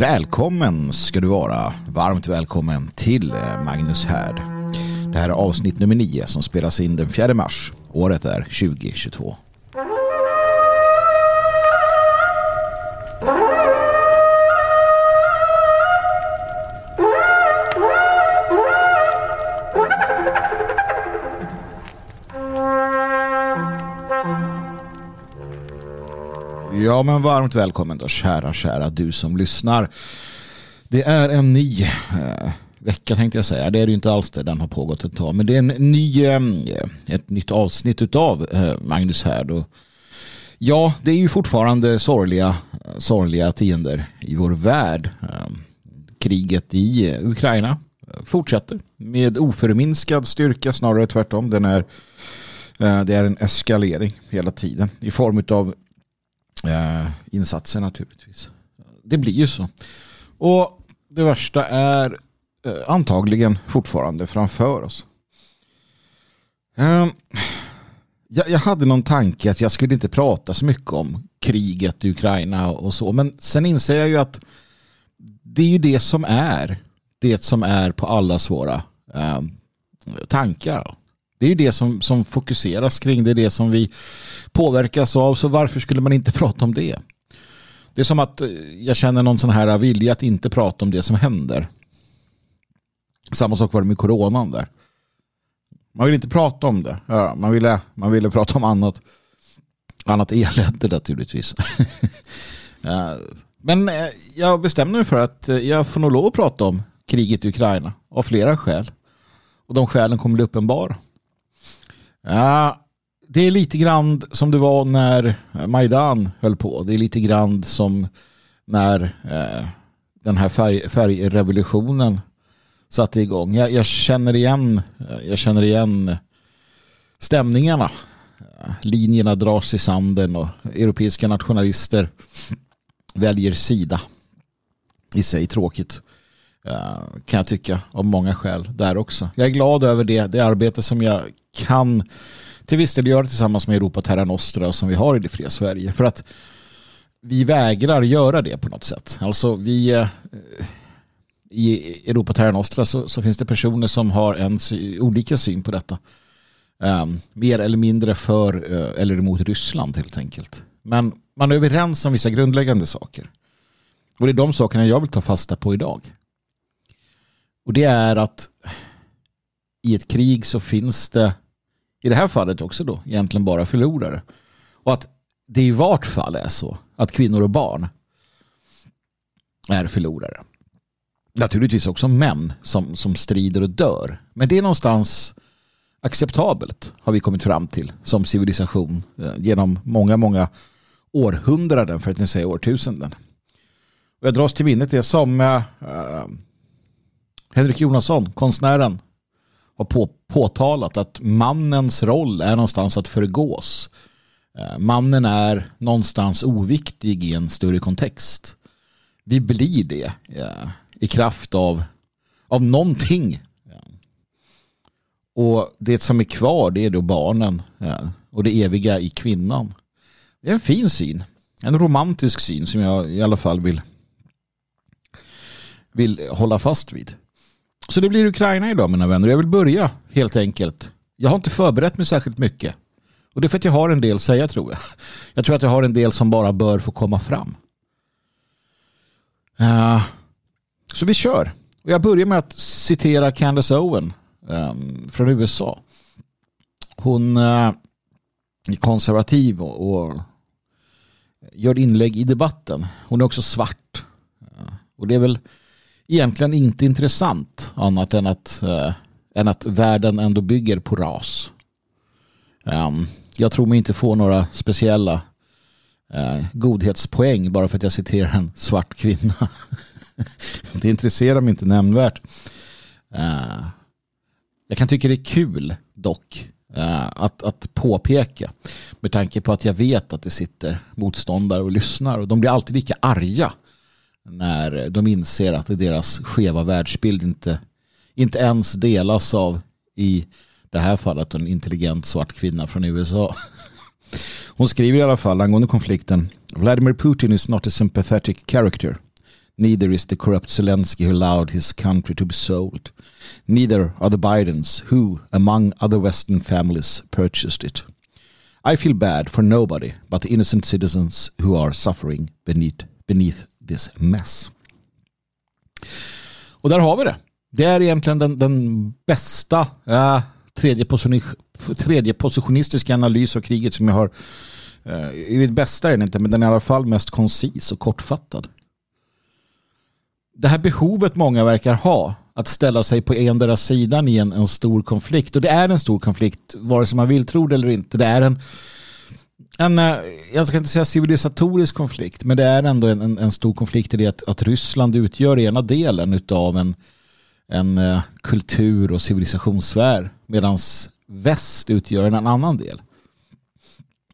Välkommen ska du vara. Varmt välkommen till eh, Magnus Härd. Det här är avsnitt nummer 9 som spelas in den 4 mars. Året är 2022. Ja men varmt välkommen då kära kära du som lyssnar. Det är en ny eh, vecka tänkte jag säga. Det är det ju inte alls det. Den har pågått ett tag. Men det är en ny, eh, ett nytt avsnitt utav eh, Magnus här. Och ja, det är ju fortfarande sorgliga, sorgliga tider i vår värld. Eh, kriget i eh, Ukraina fortsätter med oförminskad styrka, snarare tvärtom. Den är, eh, det är en eskalering hela tiden i form av Eh, insatser naturligtvis. Det blir ju så. Och det värsta är eh, antagligen fortfarande framför oss. Eh, jag, jag, hade någon tanke att jag skulle inte prata så mycket om kriget i Ukraina och så. Men sen inser jag ju att det är ju det som är det som är på allas våra eh, tankar. Det är ju det som, som fokuseras kring, det är det som vi påverkas av. Så varför skulle man inte prata om det? Det är som att eh, jag känner någon sån här vilja att inte prata om det som händer. Samma sak var det med coronan där. Man vill inte prata om det. Ja, man, ville, man ville prata om annat. Annat elände naturligtvis. Men eh, jag bestämde mig för att eh, jag får nog lov att prata om kriget i Ukraina. Av flera skäl. Och de skälen kommer bli uppenbara. Ja, det är lite grann som det var när Majdan höll på. Det är lite grann som när eh, den här färg, färgrevolutionen satte igång. Jag, jag, känner igen, eh, jag känner igen stämningarna. Linjerna dras i sanden och europeiska nationalister väljer sida. I sig tråkigt eh, kan jag tycka av många skäl där också. Jag är glad över det, det arbete som jag kan till viss del göra tillsammans med Europa Terra Nostra som vi har i det fria Sverige. För att vi vägrar göra det på något sätt. Alltså vi eh, i Europa Terra Nostra så, så, finns det personer som har en olika syn på detta. Um, mer eller mindre för uh, eller emot Ryssland helt enkelt. Men man är överens om vissa grundläggande saker. Och det är de sakerna jag vill ta fasta på idag. Och det är att i ett krig så finns det i det här fallet också då egentligen bara förlorare. Och att det i vart fall är så att kvinnor och barn är förlorare. Naturligtvis också män som, som strider och dör. Men det är någonstans acceptabelt har vi kommit fram till som civilisation eh, genom många, många århundraden för att inte säga årtusenden. Och jag dras till minnet det som uh, Henrik Jonasson, konstnären, har på, påtalat att mannens roll är någonstans att förgås. Eh, mannen är någonstans oviktig i en större kontext. Vi blir det ja, i kraft av, av någonting. Ja. Och det som är kvar det är då barnen ja, och det eviga i kvinnan. Det är en fin syn. En romantisk syn som jag i alla fall vill, vill hålla fast vid. Så det blir Ukraina idag mina vänner. Jag vill börja helt enkelt. Jag har inte förberett mig särskilt mycket. Och det är för att jag har en del att säga tror jag. Jag tror att jag har en del som bara bör få komma fram. Uh, så vi kör. Och jag börjar med att citera Candace Owen um, från USA. Hon uh, är konservativ och, och, gör inlägg i debatten. Hon är också svart. Uh, och det är väl egentligen inte intressant annat än att, eh, än att världen ändå bygger på ras. Um, jag tror mig inte få några speciella eh, godhetspoäng bara för att jag citerar en svart kvinna. det intresserar mig inte nämnvärt. Uh, jag kan tycka det är kul dock uh, att, att påpeka med tanke på att jag vet att det sitter motståndare och lyssnar och de blir alltid lika arga när de inser att deras skeva världsbild inte, inte ens delas av i det här fallet en intelligent svart kvinna från USA. Hon skriver i alla fall angående konflikten Vladimir Putin is not a sympathetic character. Neither is the corrupt Zelensky who allowed his country to be sold. Neither are the Bidens who, among other Western families, purchased it. I feel bad for nobody but the innocent citizens who are suffering beneath, beneath this. Och där har vi det. Det är egentligen den, den bästa äh, tredje, position, tredje positionistiska analys av kriget som jag har. Äh, I det bästa är den inte, men den är i alla fall mest koncis och kortfattad. Det här behovet många verkar ha att ställa sig på endera sidan i en, en stor konflikt. Och det är en stor konflikt, vare sig man vill tro det eller inte. Det är en, en eh, jag ska inte säga civilisatorisk konflikt, men det är ändå en, en, en stor konflikt i det att, att Ryssland utgör ena delen av en, en eh, kultur och civilisationssfär medan väst utgör en annan del.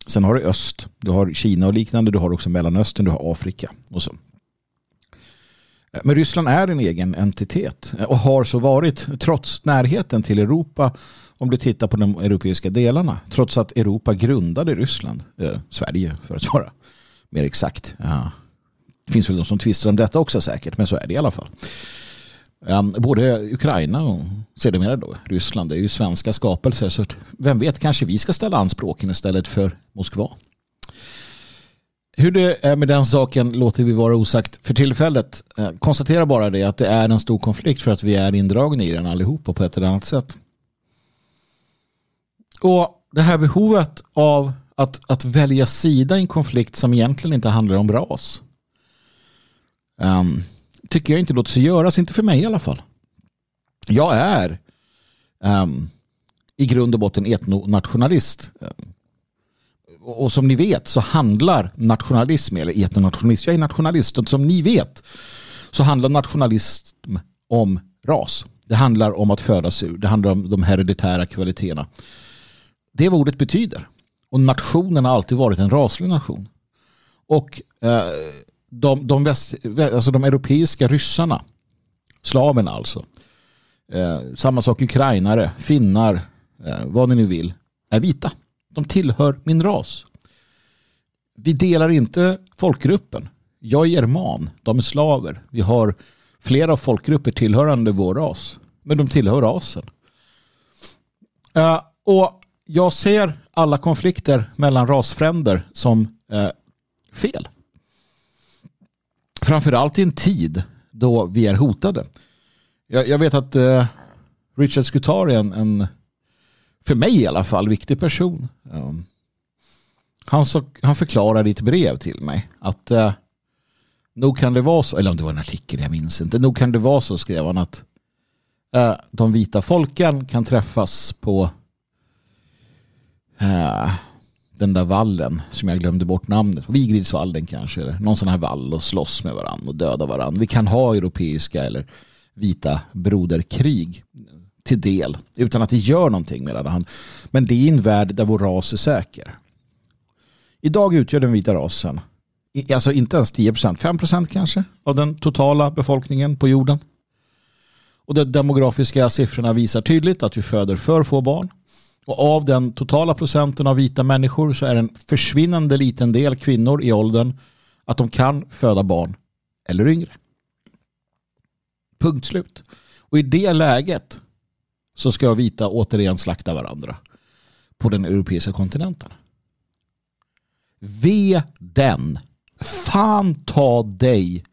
Sen har du öst, du har Kina och liknande, du har också Mellanöstern, du har Afrika och så. Eh, men Ryssland är en egen entitet och har så varit trots närheten till Europa om du tittar på de europeiska delarna. Trots att Europa grundade Ryssland, eh, Sverige för att vara mer exakt. Ja. Det finns väl de som tvistar om detta också säkert, men så är det i alla fall. Um, både Ukraina och sedermera då Ryssland är ju svenska skapelser så vem vet kanske vi ska ställa anspråken istället för Moskva. Hur det är med den saken låter vi vara osagt för tillfället. Eh, konstatera bara det att det är en stor konflikt för att vi är indragna i den allihopa på ett eller annat sätt. Och det här behovet av att, att välja sida i en konflikt som egentligen inte handlar om ras um, tycker jag inte låter sig göras, inte för mig i alla fall. Jag är um, i grund och botten etnonationalist. Um, och som ni vet så handlar nationalism, eller etnonationalism, jag är nationalist, och som ni vet så handlar nationalism om ras. Det handlar om att födas ur, det handlar om de hereditära kvaliteterna. Det är vad ordet betyder. Och nationen har alltid varit en raslig nation. Och eh, de, de, väst, alltså de europeiska ryssarna, slaverna alltså, eh, samma sak ukrainare, finnar, eh, vad ni nu vill, är vita. De tillhör min ras. Vi delar inte folkgruppen. Jag är german, de är slaver. Vi har flera folkgrupper tillhörande vår ras. Men de tillhör rasen. Eh, och jag ser alla konflikter mellan rasfränder som eh, fel. Framförallt i en tid då vi är hotade. Jag, jag vet att eh, Richard Scutari är en, en för mig i alla fall, viktig person. Um, han, så, han förklarar i ett brev till mig att eh, nog kan det vara så, eller om det var en artikel, jag minns inte, nog kan det vara så skrev han att eh, de vita folken kan träffas på eh, den där vallen som jag glömde bort namnet. Vigridsvallen kanske, eller någon sån här vall och slåss med varandra och döda varandra. Vi kan ha europeiska eller vita broderkrig till del utan att det gör någonting menade han. Men det är en värld där vår ras är säker. Idag utgör den vita rasen alltså inte ens 10% 5% kanske av den totala befolkningen på jorden. Och de demografiska siffrorna visar tydligt att vi föder för få barn. Och av den totala procenten av vita människor så är en försvinnande liten del kvinnor i åldern att de kan föda barn eller yngre. Punkt slut. Och i det läget så ska vita återigen slakta varandra på den europeiska kontinenten. Ve den. Fan ta dig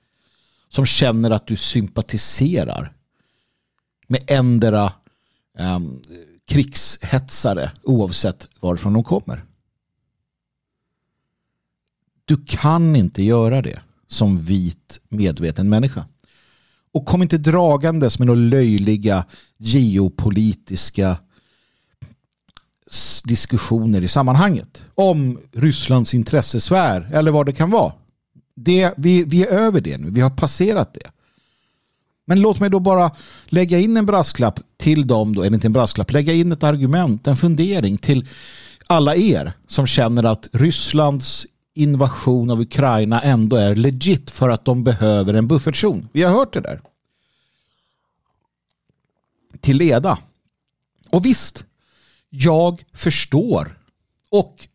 som känner att du sympatiserar med endera um, krigshetsare oavsett varifrån de kommer. Du kan inte göra det som vit medveten människa. Och kom inte dragandes med några löjliga geopolitiska diskussioner i sammanhanget. Om Rysslands intressesfär eller vad det kan vara. Det, vi, vi är över det nu. Vi har passerat det. Men låt mig då bara lägga in en brasklapp till dem, då, eller inte en brasklapp, lägga in ett argument, en fundering till alla er som känner att Rysslands invasion av Ukraina ändå är legit för att de behöver en buffertzon. Vi har hört det där. Till leda. Och visst, jag förstår och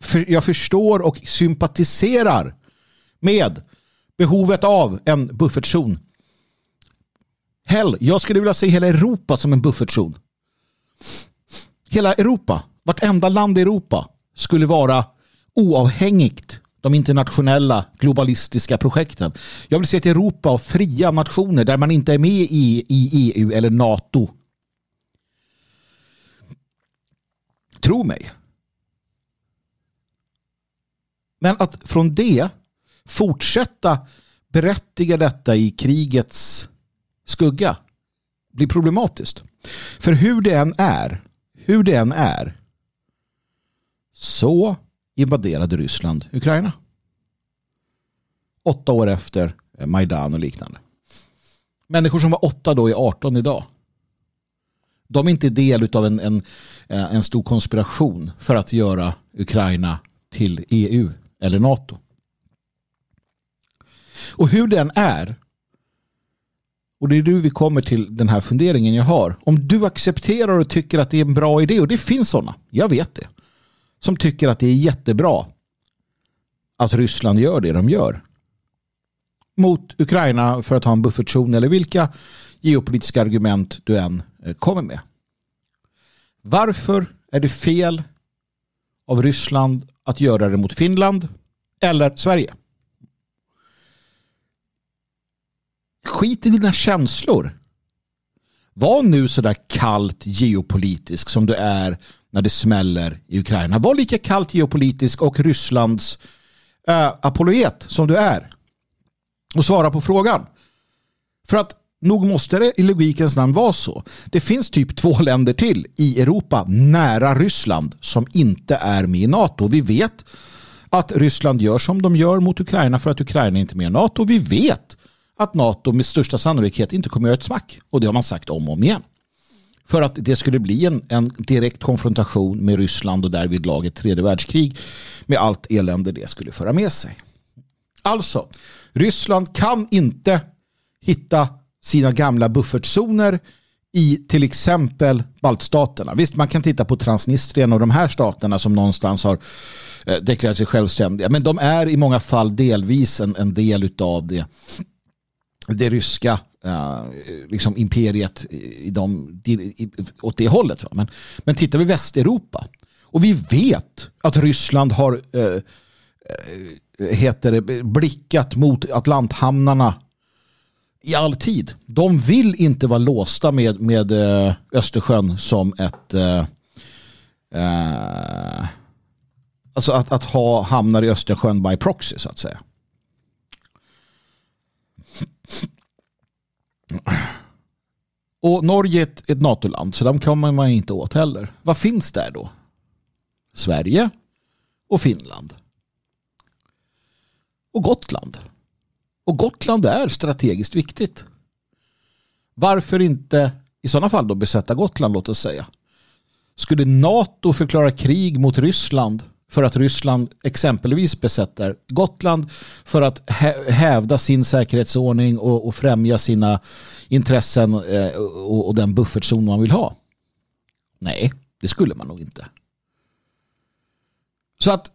för, jag förstår och sympatiserar med behovet av en buffertzon. Hell, jag skulle vilja se hela Europa som en buffertzon. Hela Europa, vartenda land i Europa skulle vara oavhängigt de internationella globalistiska projekten. Jag vill se ett Europa av fria nationer där man inte är med i, i EU eller NATO. Tro mig. Men att från det fortsätta berättiga detta i krigets skugga blir problematiskt. För hur det än är, hur det än är, så invaderade Ryssland Ukraina. Åtta år efter eh, Majdan och liknande. Människor som var åtta då är 18 idag. De är inte del av en, en, eh, en stor konspiration för att göra Ukraina till EU eller NATO. Och hur den är och det är nu vi kommer till den här funderingen jag har. Om du accepterar och tycker att det är en bra idé och det finns sådana, jag vet det som tycker att det är jättebra att Ryssland gör det de gör mot Ukraina för att ha en buffertzon eller vilka geopolitiska argument du än eh, kommer med. Varför är det fel av Ryssland att göra det mot Finland eller Sverige? Skit i dina känslor. Var nu sådär kallt geopolitisk som du är när det smäller i Ukraina. Var lika kallt geopolitisk och Rysslands äh, apologet som du är. Och svara på frågan. För att nog måste det i logikens namn vara så. Det finns typ två länder till i Europa nära Ryssland som inte är med i NATO. Vi vet att Ryssland gör som de gör mot Ukraina för att Ukraina inte är med i NATO. Vi vet att NATO med största sannolikhet inte kommer att göra ett smack. Och det har man sagt om och om igen. För att det skulle bli en, en direkt konfrontation med Ryssland och därvid laget tredje världskrig med allt elände det skulle föra med sig. Alltså, Ryssland kan inte hitta sina gamla buffertzoner i till exempel baltstaterna. Visst, man kan titta på Transnistrien och de här staterna som någonstans har eh, deklarerat sig självständiga. Men de är i många fall delvis en, en del av det, det ryska uh, liksom imperiet i de, i, åt det hållet. Va? Men, men tittar vi Västeuropa och vi vet att Ryssland har uh, heter det, blickat mot Atlanthamnarna i all tid. De vill inte vara låsta med, med Östersjön som ett alltså att, att ha hamnar i Östersjön by proxy så att säga. Och Norge är ett, ett NATO-land så de kommer man inte åt heller. Vad finns där då? Sverige och Finland. Och Gotland. Och Gotland är strategiskt viktigt. Varför inte i sådana fall då besätta Gotland låt oss säga? Skulle NATO förklara krig mot Ryssland för att Ryssland exempelvis besätter Gotland för att hävda sin säkerhetsordning och, och främja sina intressen eh, och, och den buffertzon man vill ha. Nej, det skulle man nog inte. Så att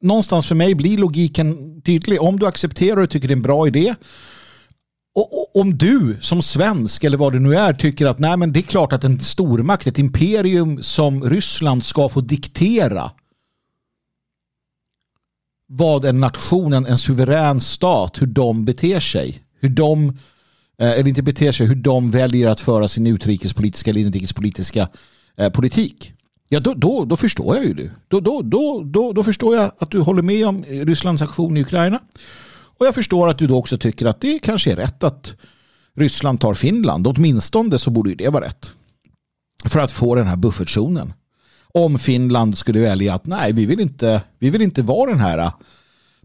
någonstans för mig blir logiken tydlig. Om du accepterar och tycker det är en bra idé och, om du som svensk eller vad det nu är tycker att nej men det är klart att en stormakt, ett imperium som Ryssland ska få diktera vad en nation, en, suverän stat, hur de beter sig. Hur de, eh, eller inte beter sig, hur de väljer att föra sin utrikespolitiska eller inrikespolitiska eh, politik. Ja, då, då, då förstår jag ju det. Då, då, då, då, då förstår jag att du håller med om eh, Rysslands aktion i Ukraina. Och jag förstår att du då också tycker att det kanske är rätt att Ryssland tar Finland. Åtminstone så borde ju det vara rätt. För att få den här buffertzonen om Finland skulle välja att nej, vi vill inte, vi vill inte vara den här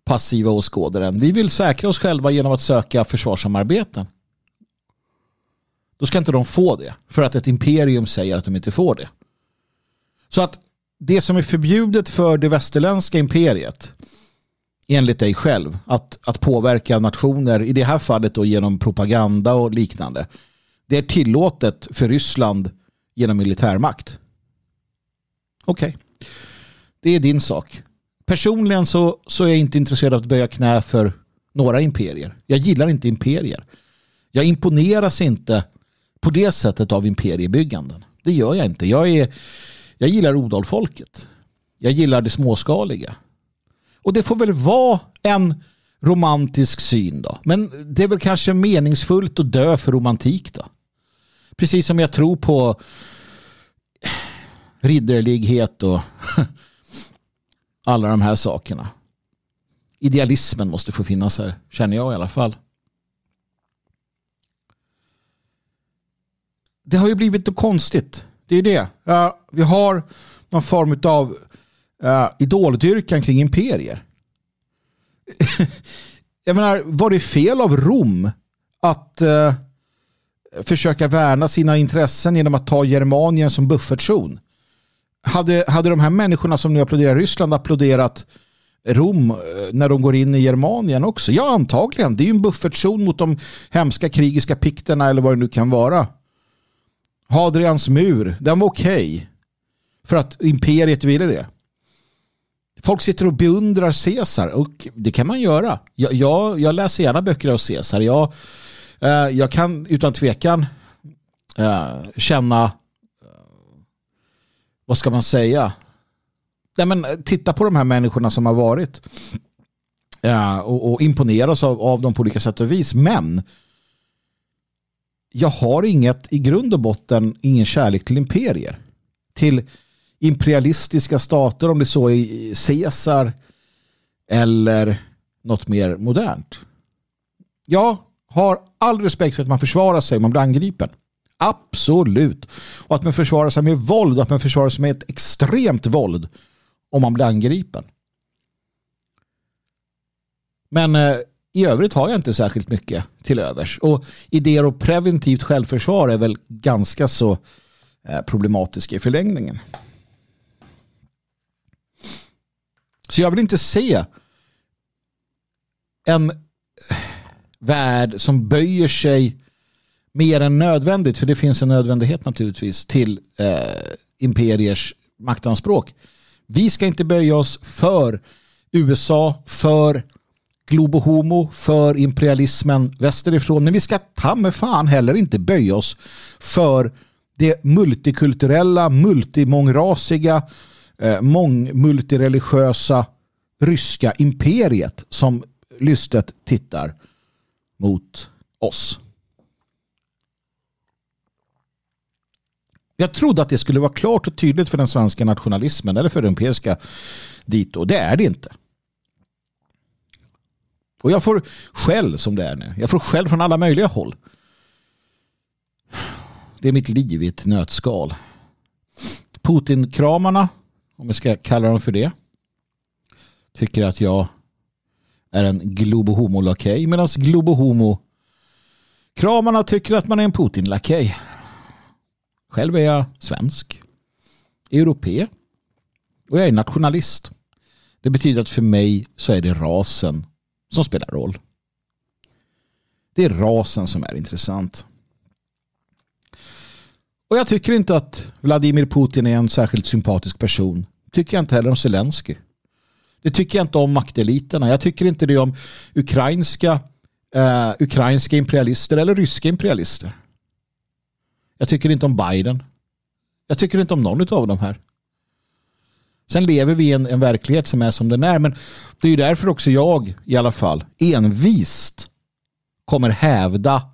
passiva åskådaren. Vi vill säkra oss själva genom att söka försvarssamarbeten. Då ska inte de få det. För att ett imperium säger att de inte får det. Så att det som är förbjudet för det västerländska imperiet enligt dig själv att, att påverka nationer, i det här fallet då genom propaganda och liknande. Det är tillåtet för Ryssland genom militärmakt. Okej. Okay. Det är din sak. Personligen så, så är jag inte intresserad av att böja knä för några imperier. Jag gillar inte imperier. Jag imponeras inte på det sättet av imperiebygganden. Det gör jag inte. Jag, är, jag gillar odalfolket. Jag gillar det småskaliga. Och det får väl vara en romantisk syn då. Men det är väl kanske meningsfullt att dö för romantik då. Precis som jag tror på ridderlighet och alla de här sakerna. Idealismen måste få finnas här, känner jag i alla fall. Det har ju blivit något konstigt. Det är det. Vi har någon form av uh, idoldyrkan kring imperier. jag menar, var det fel av Rom att uh, försöka värna sina intressen genom att ta Germanien som buffertzon? Hade, hade de här människorna som nu applåderar Ryssland applåderat Rom eh, när de går in i Germanien också? Ja, antagligen. Det är ju en buffertzon mot de hemska krigiska pikterna eller vad det nu kan vara. Hadrians mur, den var okej. Okay, för att imperiet ville det. Folk sitter och beundrar Caesar och det kan man göra. Jag, jag, jag läser gärna böcker av Caesar. Jag, eh, jag kan utan tvekan eh, känna vad ska man säga? Nej, men, eh, titta på de här människorna som har varit ja, och, och imponeras av, av dem på olika sätt och vis. Men jag har inget, i grund och botten, ingen kärlek till imperier. Till imperialistiska stater, om det så är Caesar eller något mer modernt. Jag har all respekt för att man försvarar sig om man blir angripen. Absolut. Och att man försvarar sig med våld, att man försvarar sig med ett extremt våld om man blir angripen. Men eh, i övrigt har jag inte särskilt mycket till övers. Och idéer om preventivt självförsvar är väl ganska så eh, problematiska i förlängningen. Så jag vill inte se en eh, värld som böjer sig mer än nödvändigt, för det finns en nödvändighet naturligtvis till eh, imperiers maktanspråk. Vi ska inte böja oss för USA, för globo homo, för imperialismen västerifrån, men vi ska ta med fan heller inte böja oss för det multikulturella, multimångrasiga, eh, mångmultireligiösa ryska imperiet som lystet tittar mot oss. Jag trodde att det skulle vara klart och tydligt för den svenska nationalismen eller för den europeiska dito. Det är det inte. Och jag får skäll som det är nu. Jag får skäll från alla möjliga håll. Det är mitt liv i ett nötskal. Putin-kramarna, om jag ska kalla dem för det, tycker att jag är en globohomo-lakej medan globohomo-kramarna tycker att man är en Putin-lakej. Själv är jag svensk, europé och jag är nationalist. Det betyder att för mig så är det rasen som spelar roll. Det är rasen som är intressant. Och jag tycker inte att Vladimir Putin är en särskilt sympatisk person. Tycker jag inte heller om Zelensky. Det tycker jag inte om makteliterna. Jag tycker inte det om ukrainska, eh, ukrainska imperialister eller ryska imperialister. Jag tycker inte om Biden. Jag tycker inte om någon av de här. Sen lever vi i en, en verklighet som är som den är. Men det är ju därför också jag i alla fall envist kommer hävda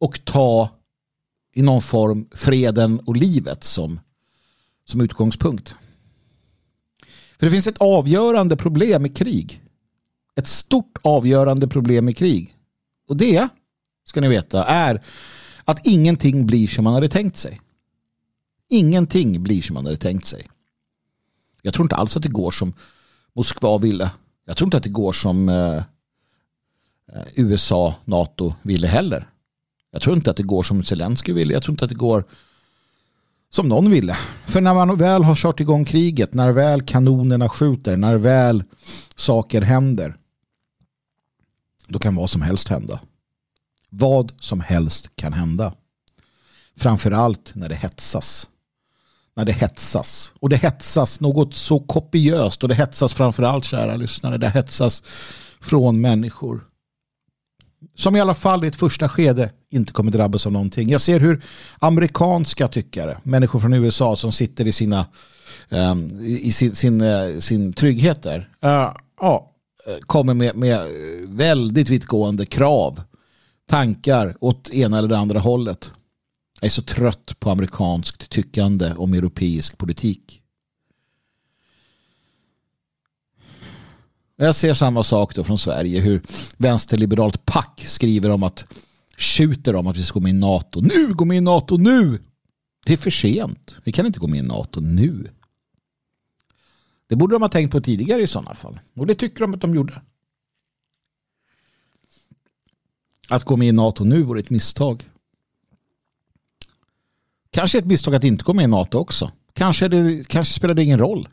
och ta i någon form freden och livet som, som utgångspunkt. För det finns ett avgörande problem i krig. Ett stort avgörande problem i krig. Och det, ska ni veta, är att ingenting blir som man hade tänkt sig. Ingenting blir som man hade tänkt sig. Jag tror inte alls att det går som Moskva ville. Jag tror inte att det går som eh, eh, USA, NATO ville heller. Jag tror inte att det går som Zelensky ville. Jag tror inte att det går som någon ville. För när man väl har kört igång kriget, när väl kanonerna skjuter, när väl saker händer, då kan vad som helst hända. Vad som helst kan hända. Framförallt när det hetsas. när det hetsas. Och det hetsas något så kopiöst och det hetsas framförallt, kära lyssnare, det hetsas från människor som i alla fall i ett första skede inte kommer drabbas av någonting. Jag ser hur amerikanska tyckare, människor från USA som sitter i sina um, i sin, sin, uh, sin trygghet där, uh, uh, kommer med, med väldigt vittgående krav, tankar åt ena eller det andra hållet. Jag är så trött på amerikanskt tyckande om europeisk politik. Jag ser samma sak då från Sverige. Hur vänsterliberalt pack skriver om att tjuter om att vi ska gå med i NATO. Nu, gå med i NATO nu! Det är för sent. Vi kan inte gå med i NATO nu. Det borde de ha tänkt på tidigare i sådana fall. Och det tycker de att de gjorde. Att gå med i NATO nu vore ett misstag. Kanske ett misstag att inte gå med i NATO också. Kanske, det, kanske spelar det ingen roll.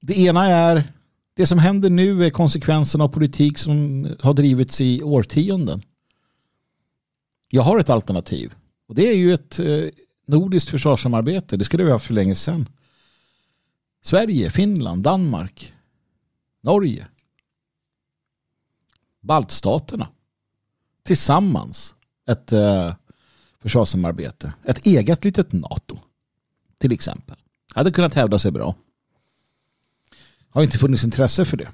Det ena är det som händer nu är konsekvensen av politik som har drivits i årtionden. Jag har ett alternativ. Och det är ju ett eh, nordiskt försvarssamarbete. Det skulle vi ha för länge sedan. Sverige, Finland, Danmark, Norge, baltstaterna tillsammans ett eh, försvarssamarbete. Ett eget litet NATO till exempel. Hade kunnat hävda sig bra har inte funnits intresse för det.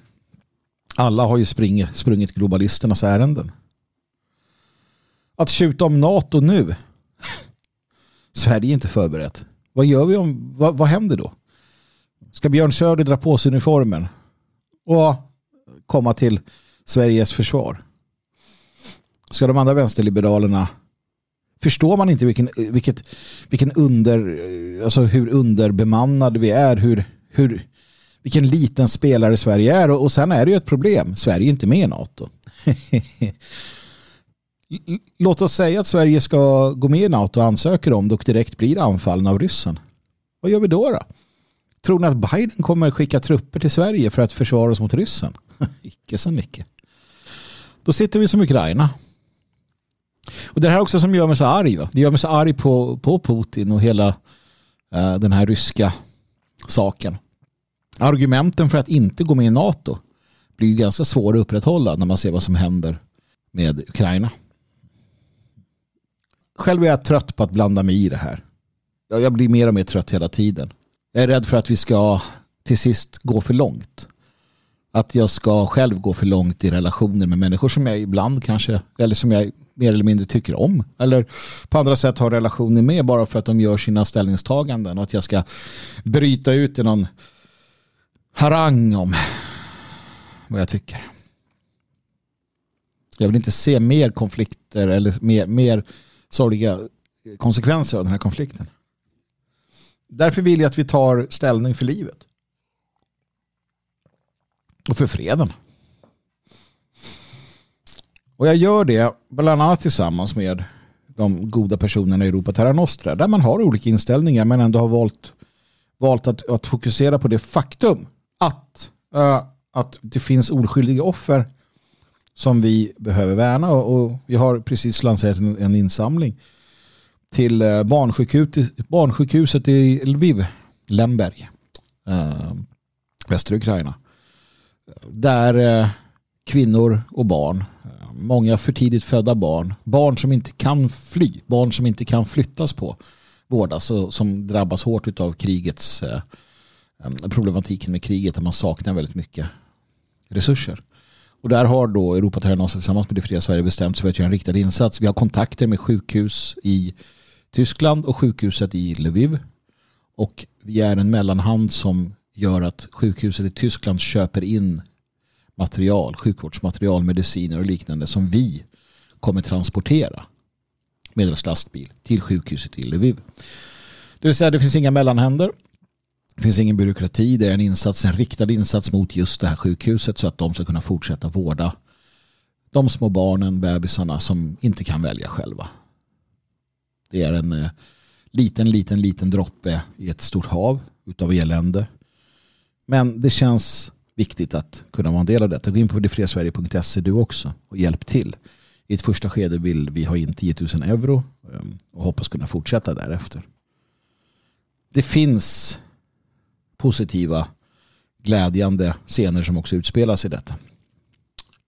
Alla har ju springit, sprungit globalisternas ärenden. Att tjuta om NATO nu. Sverige är inte förberett. Vad gör vi om, vad, vad händer då? Ska Björn Söder dra på sig uniformen och komma till Sveriges försvar? Ska de andra vänsterliberalerna förstår man inte vilken, vilket, vilken under, alltså hur underbemannade vi är, hur, hur vilken liten spelare Sverige är. Och, och sen är det ju ett problem. Sverige är inte med i NATO. Låt oss säga att Sverige ska gå med i NATO och ansöker om det och direkt blir anfallen av ryssen. Vad gör vi då? då? Tror ni att Biden kommer skicka trupper till Sverige för att försvara oss mot ryssen? Icke så mycket. Då sitter vi som Ukraina. Och det här också som gör mig så arg. Va? Det gör mig så arg på, på Putin och hela eh, den här ryska saken argumenten för att inte gå med i NATO blir ju ganska svåra att upprätthålla när man ser vad som händer med Ukraina. Själv är jag trött på att blanda mig i det här. Jag blir mer och mer trött hela tiden. Jag är rädd för att vi ska till sist gå för långt. Att jag ska själv gå för långt i relationer med människor som jag ibland kanske, eller som jag mer eller mindre tycker om. Eller på andra sätt har relationer med bara för att de gör sina ställningstaganden. Och att jag ska bryta ut i någon harang om vad jag tycker. Jag vill inte se mer konflikter eller mer, mer sorgliga konsekvenser av den här konflikten. Därför vill jag att vi tar ställning för livet. Och för freden. Och jag gör det bland annat tillsammans med de goda personerna i Europa Terra Nostra. Där man har olika inställningar men ändå har valt, valt att, att fokusera på det faktum att, uh, att det finns oskyldiga offer som vi behöver värna och, och vi har precis lanserat en, en insamling till uh, barnsjukhus, barnsjukhuset i Lviv, Lemberg, uh, västra Ukraina. Där kvinnor och barn, många för tidigt födda barn, barn som inte kan fly, barn som inte kan flyttas på, vårdas alltså och som drabbas hårt av krigets eh, eh, problematiken med kriget där man saknar väldigt mycket resurser. Och där har då Europa tillsammans med det fria Sverige bestämt sig för att göra en riktad insats. Vi har kontakter med sjukhus i Tyskland och sjukhuset i Lviv. Och vi är en mellanhand som gör att sjukhuset i Tyskland köper in material, sjukvårdsmaterial, mediciner och liknande som vi kommer transportera medelst lastbil till sjukhuset i Lviv. Det vill säga det finns inga mellanhänder. Det finns ingen byråkrati. Det är en insats, en riktad insats mot just det här sjukhuset så att de ska kunna fortsätta vårda de små barnen, bebisarna som inte kan välja själva. Det är en eh, liten, liten, liten droppe i ett stort hav utav elände. Men det känns viktigt att kunna vara en del av detta. Gå in på detfriasverige.se du också och hjälp till. I ett första skede vill vi ha in 10 000 euro ehm, och hoppas kunna fortsätta därefter. det finns positiva, glädjande scener som också utspelas i detta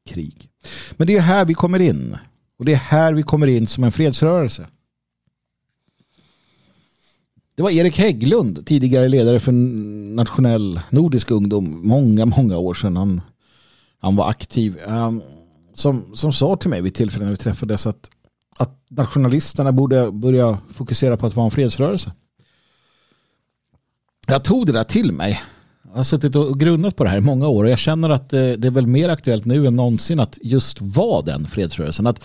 krig. Men det är här vi kommer in. Och det är här vi kommer in som en fredsrörelse. Det var Erik Hägglund, tidigare ledare för nationell nordisk ungdom, många, många år sedan. Han, han var aktiv. Um, som, som sa till mig vid tillfället när vi träffades att, att nationalisterna borde börja fokusera på att vara en fredsrörelse. Jag tog det där till mig. Jag har suttit och grunnat på det här i många år och jag känner att det, det är väl mer aktuellt nu än någonsin att just vara den fredsrörelsen. Att,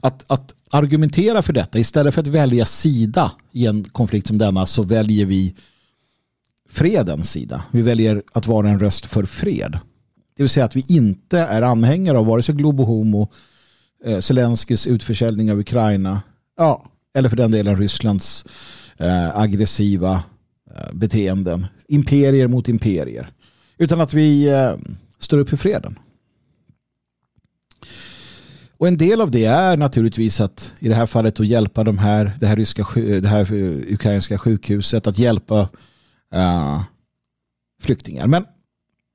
att, att argumentera för detta istället för att välja sida i en konflikt som denna så väljer vi fredens sida. Vi väljer att vara en röst för fred. Det vill säga att vi inte är anhängare av vare sig Globo Homo, eh, Zelenskis utförsäljning av Ukraina, ja, eller för den delen Rysslands eh, aggressiva eh, beteenden. Imperier mot imperier. Utan att vi eh, står upp för freden. Och en del av det är naturligtvis att i det här fallet att hjälpa de här, det här, ryska, det här eh, ukrainska sjukhuset att hjälpa uh, flyktingar. Men,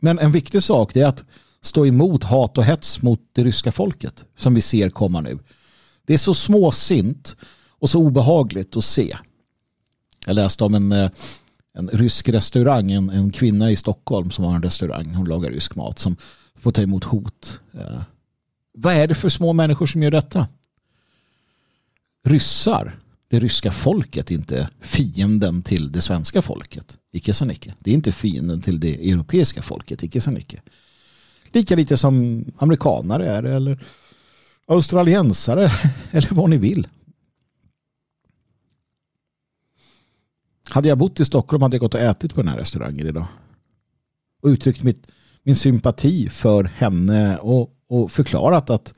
men en viktig sak är att stå emot hat och hets mot det ryska folket som vi ser komma nu. Det är så småsint och så obehagligt att se. Jag läste om en, eh, en rysk restaurang, en, en kvinna i Stockholm som har en restaurang, hon lagar rysk mat som får ta emot hot. Uh, vad är det för små människor som gör detta? Ryssar, det ryska folket, inte fienden till det svenska folket. Icke sa Nicke. Det är inte fienden till det europeiska folket. Icke sa Nicke. Lika lite som amerikanare är det. eller australiensare eller vad ni vill. Hade jag bott i Stockholm hade jag gått och ätit på den här restaurangen idag. Och uttryckt mitt, min sympati för henne och och förklarat att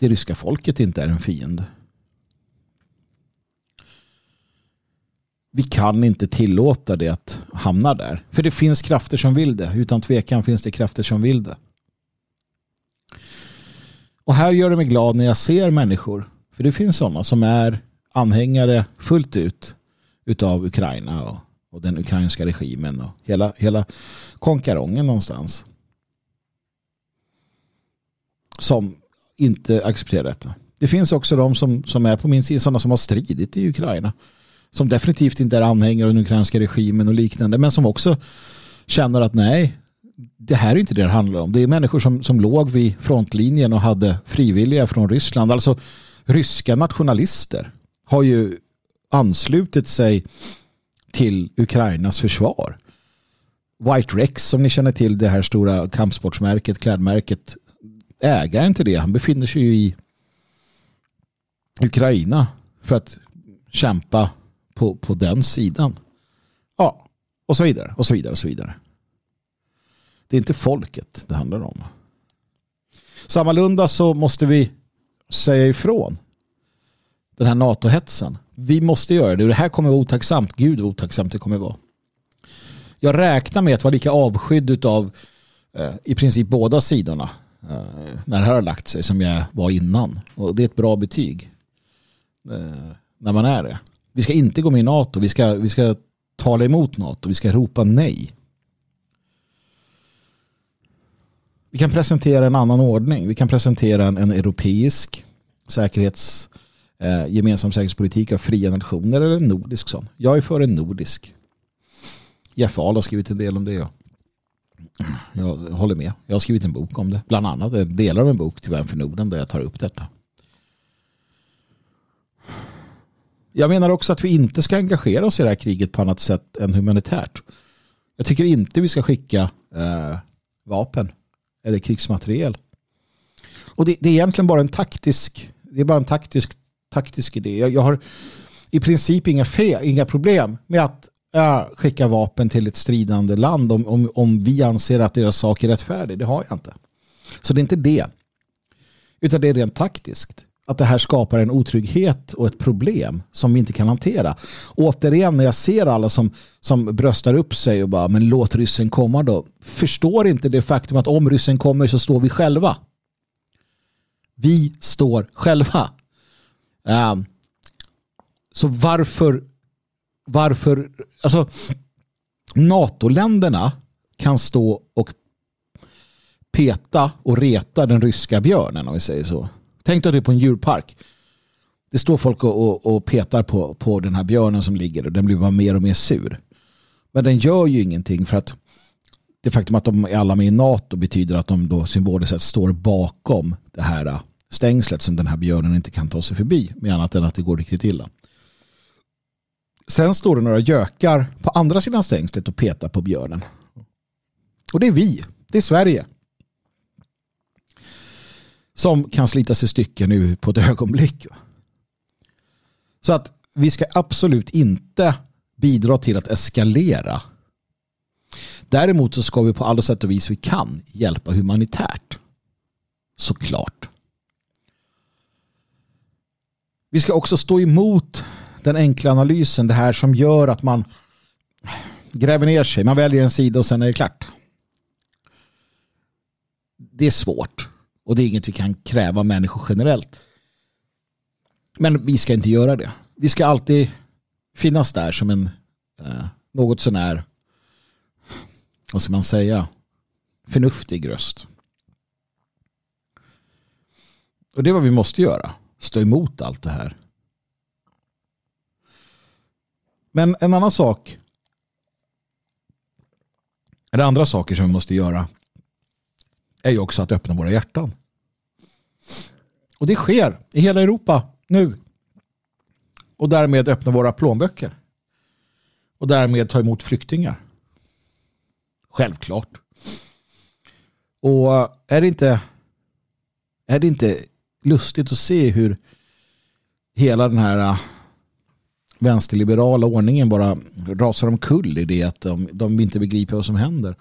det ryska folket inte är en fiende. Vi kan inte tillåta det att hamna där. För det finns krafter som vill det. Utan tvekan finns det krafter som vill det. Och här gör det mig glad när jag ser människor. För det finns sådana som är anhängare fullt ut utav Ukraina och, och den ukrainska regimen och hela, hela konkarongen någonstans som inte accepterar detta. Det finns också de som, som är på min sida, sådana som har stridit i Ukraina. Som definitivt inte är anhängare av den ukrainska regimen och liknande, men som också känner att nej, det här är inte det det handlar om. Det är människor som, som låg vid frontlinjen och hade frivilliga från Ryssland. Alltså ryska nationalister har ju anslutit sig till Ukrainas försvar. White Rex som ni känner till, det här stora kampsportsmärket, klädmärket ägaren till det, han befinner sig ju i Ukraina för att kämpa på, på den sidan. Ja, och så vidare och så vidare och så vidare. Det är inte folket det handlar om. Sammalunda så måste vi säga ifrån den här NATO-hetsen. Vi måste göra det och det här kommer vara otacksamt. Gud vad otacksamt det kommer vara. Jag räknar med att vara lika avskydd av eh, i princip båda sidorna Eh, när det här har lagt sig som jag var innan. Och det är ett bra betyg. Eh, när man är det. Vi ska inte gå med i NATO. Vi ska, vi ska tala emot NATO. Vi ska ropa nej. Vi kan presentera en annan ordning. Vi kan presentera en, en europeisk säkerhets, eh, gemensam säkerhetspolitik av fria nationer eller en nordisk sån. Jag är för en nordisk. Jeff Ahl har skrivit en del om det. Ja. Jag håller med. Jag har skrivit en bok om det. Bland annat delar av en bok till Vän för Norden där jag tar upp detta. Jag menar också att vi inte ska engagera oss i det här kriget på annat sätt än humanitärt. Jag tycker inte vi ska skicka eh, vapen eller krigsmateriel. Och det, det, är egentligen bara en taktisk det är bara en taktisk, taktisk idé. Jag, jag har i princip inga, fe, inga problem med att skicka vapen till ett stridande land om, om, om vi anser att deras sak är rättfärdig. Det har jag inte. Så det är inte det. Utan det är rent taktiskt. Att det här skapar en otrygghet och ett problem som vi inte kan hantera. Och återigen när jag ser alla som, som bröstar upp sig och bara men låt ryssen komma då. Förstår inte det faktum att om ryssen kommer så står vi själva. Vi står själva. Um, så varför varför, alltså NATO-länderna kan stå och peta och reta den ryska björnen om vi säger så. Tänk dig på en djurpark. Det står folk och, och, och, petar på, på den här björnen som ligger och den blir bara mer och mer sur. Men den gör ju ingenting för att det faktum att de är alla med i NATO betyder att de då symboliskt sett står bakom det här äh, stängslet som den här björnen inte kan ta sig förbi med annat än att det går riktigt illa. Sen står det några gökar på andra sidan stängslet och petar på björnen. Och det är vi. Det är Sverige. Som kan slitas i stycken nu på ett ögonblick. Så att vi ska absolut inte bidra till att eskalera. Däremot så ska vi på alla sätt och vis vi kan hjälpa humanitärt. Såklart. Vi ska också stå emot den enkla analysen, det här som gör att man gräver ner sig, man väljer en sida och sen är det klart. Det är svårt och det är inget vi kan kräva människor generellt. Men vi ska inte göra det. Vi ska alltid finnas där som en eh, något sånär vad ska man säga förnuftig röst. Och det är vad vi måste göra. Stå emot allt det här. Men en annan sak eller andra saker som vi måste göra är ju också att öppna våra hjärtan. Och det sker i hela Europa nu. Och därmed öppna våra plånböcker. Och därmed ta emot flyktingar. Självklart. Och är det inte är det inte lustigt att se hur hela den här vänsterliberala ordningen bara rasar omkull i det att de, de inte begriper vad som händer.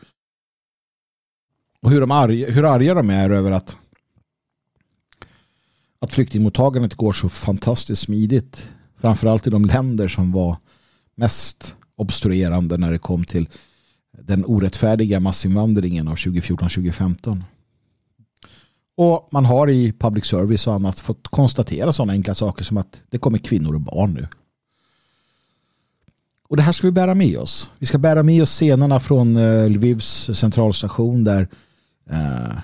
Och hur, de arga, hur arga de är över att att flyktingmottagandet går så fantastiskt smidigt. Framförallt i de länder som var mest obstruerande när det kom till den orättfärdiga massinvandringen av 2014-2015. Och man har i public service och annat fått konstatera sådana enkla saker som att det kommer kvinnor och barn nu. Och det här ska vi bära med oss. Vi ska bära med oss scenerna från eh, Lvivs centralstation där eh,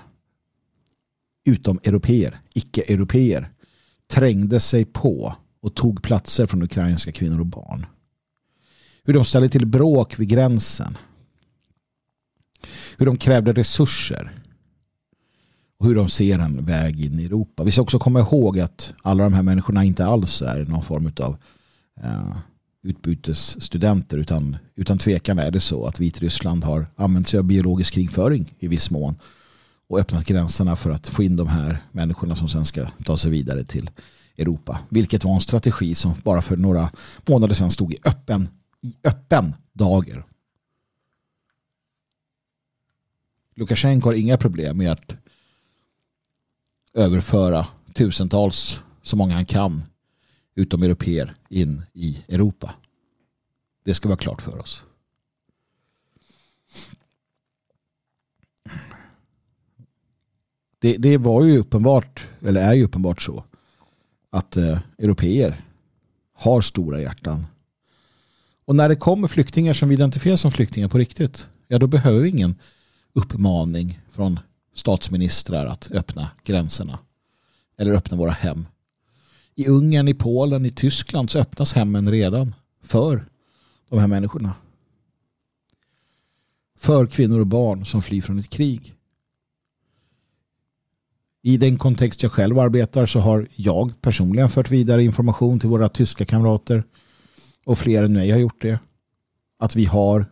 utom europeer, icke-europeer trängde sig på och tog platser från ukrainska kvinnor och barn. Hur de ställde till bråk vid gränsen. Hur de krävde resurser. Och hur de ser en väg in i Europa. Vi ska också komma ihåg att alla de här människorna inte alls är någon form av eh, utbytesstudenter utan utan tvekan är det så att Vitryssland har använt sig av biologisk krigföring i viss mån och öppnat gränserna för att få in de här människorna som sen ska ta sig vidare till Europa. Vilket var en strategi som bara för några månader sedan stod i öppen, i öppen dager. Lukasjenko har inga problem med att överföra tusentals, så många han kan, utom europeer in i Europa. Det ska vara klart för oss. Det, det var ju uppenbart, eller är ju uppenbart så, att eh, europeer har stora hjärtan. Och när det kommer flyktingar som vi identifierar som flyktingar på riktigt, ja då behöver vi ingen uppmaning från statsministrar att öppna gränserna eller öppna våra hem. I Ungern, i Polen, i Tyskland så öppnas hemmen redan för de här människorna. För kvinnor och barn som flyr från ett krig. I den kontext jag själv arbetar så har jag personligen fört vidare information till våra tyska kamrater och fler än mig har gjort det. Att vi har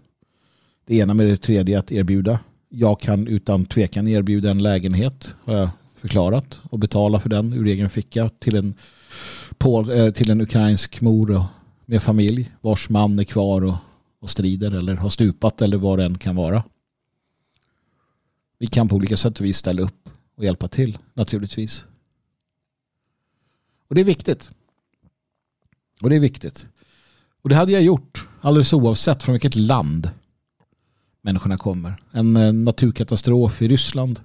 det ena med det tredje att erbjuda. Jag kan utan tvekan erbjuda en lägenhet har jag förklarat och betala för den ur egen ficka till en, eh, till en ukrainsk mor med familj vars man är kvar och, och strider eller har stupat eller vad det än kan vara. Vi kan på olika sätt och vis ställa upp och hjälpa till naturligtvis. Och det är viktigt. Och det är viktigt. Och det hade jag gjort alldeles oavsett från vilket land människorna kommer. En eh, naturkatastrof i Ryssland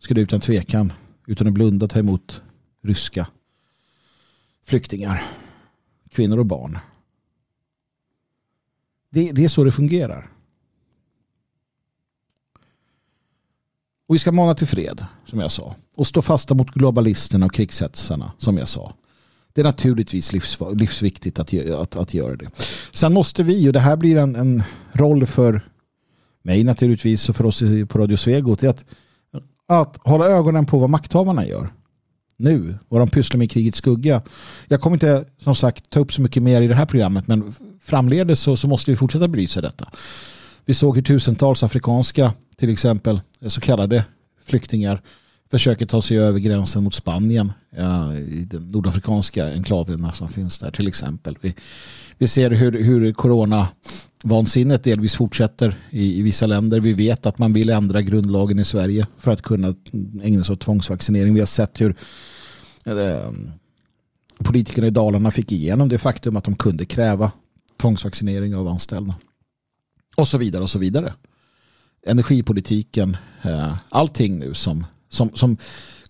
skulle utan tvekan, utan att blunda, ta emot ryska flyktingar, kvinnor och barn. Det, det är så det fungerar. Och vi ska mana till fred, som jag sa. Och stå fasta mot globalisterna och krigshetsarna, som jag sa. Det är naturligtvis livs, livsviktigt att, att, att göra det. Sen måste vi, och det här blir en, en roll för mig naturligtvis och för oss på Radio Svegot, att, att hålla ögonen på vad makthavarna gör nu. Vad de pysslar med i krigets skugga. Jag kommer inte som sagt ta upp så mycket mer i det här programmet men framledes så, så måste vi fortsätta belysa detta. Vi såg hur tusentals afrikanska till exempel så kallade flyktingar försöker ta sig över gränsen mot Spanien ja, i de nordafrikanska enklaverna som finns där till exempel. Vi, vi ser hur, hur corona vansinnet delvis fortsätter i, i, vissa länder. Vi vet att man vill ändra grundlagen i Sverige för att kunna ägna sig åt tvångsvaccinering. Vi har sett hur eh, politikerna i Dalarna fick igenom det faktum att de kunde kräva tvångsvaccinering av anställda. Och så vidare och så vidare. Energipolitiken, eh, allting nu som, som, som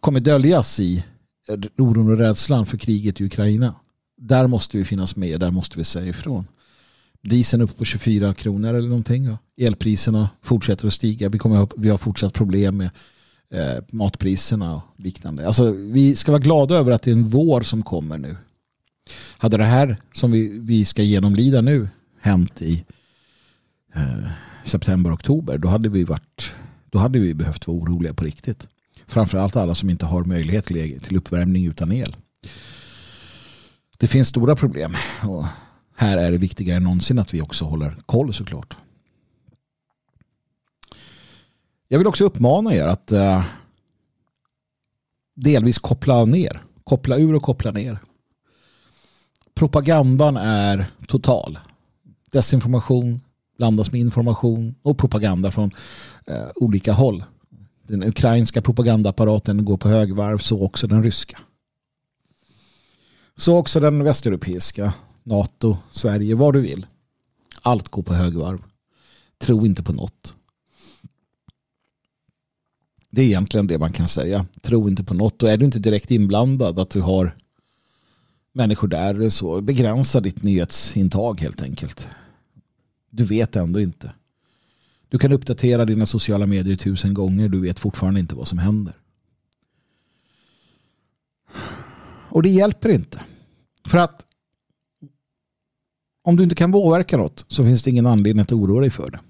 kommer döljas i eh, oron och rädslan för kriget i Ukraina. Där måste vi finnas med, där måste vi säga ifrån. Dieseln upp på 24 kronor eller någonting. Elpriserna fortsätter att stiga. Vi, kommer, vi har fortsatt problem med eh, matpriserna och liknande. Alltså, vi ska vara glada över att det är en vår som kommer nu. Hade det här som vi, vi ska genomlida nu hänt i eh, september, oktober då hade vi varit då hade vi behövt vara oroliga på riktigt. Framförallt alla som inte har möjlighet till, uppvärmning utan el. Det finns stora problem och här är det viktigare än någonsin att vi också håller koll såklart. Jag vill också uppmana er att eh, delvis koppla ner. Koppla ur och koppla ner. Propagandan är total. Desinformation blandas med information och propaganda från eh, olika håll. Den ukrainska propagandaapparaten går på högvarv, så också den ryska. Så också den västeuropeiska NATO, Sverige, vad du vill. Allt går på högvarv. Tro inte på något. Det är egentligen det man kan säga. Tro inte på något. Och är du inte direkt inblandad att du har människor där så begränsa ditt nyhetsintag helt enkelt. Du vet ändå inte. Du kan uppdatera dina sociala medier tusen gånger. Du vet fortfarande inte vad som händer. Och det hjälper inte. För att om du inte kan påverka något så finns det ingen anledning att oroa dig för det.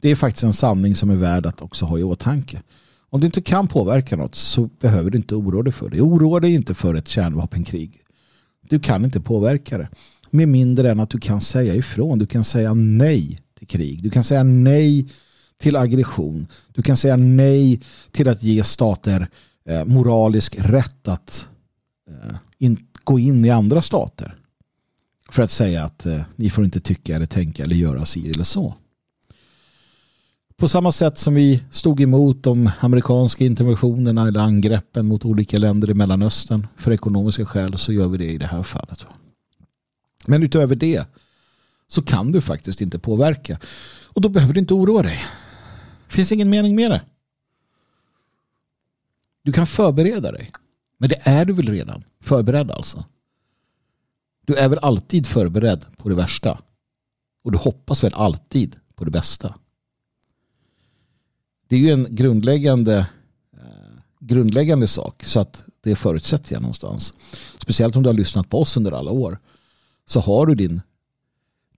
Det är faktiskt en sanning som är värd att också ha i åtanke. Om du inte kan påverka något så behöver du inte oroa dig för det. Oroa dig inte för ett kärnvapenkrig. Du kan inte påverka det. Med mindre än att du kan säga ifrån. Du kan säga nej till krig. Du kan säga nej till aggression. Du kan säga nej till att ge stater eh, moralisk rätt att eh, gå in i andra stater för att säga att eh, ni får inte tycka eller tänka eller göra si eller så. På samma sätt som vi stod emot de amerikanska interventionerna eller angreppen mot olika länder i Mellanöstern för ekonomiska skäl så gör vi det i det här fallet. Men utöver det så kan du faktiskt inte påverka. Och då behöver du inte oroa dig. Det finns ingen mening med det. Du kan förbereda dig. Men det är du väl redan? Förberedd alltså. Du är väl alltid förberedd på det värsta. Och du hoppas väl alltid på det bästa. Det är ju en grundläggande, eh, grundläggande sak. Så att det förutsätter jag någonstans. Speciellt om du har lyssnat på oss under alla år. Så har du din, din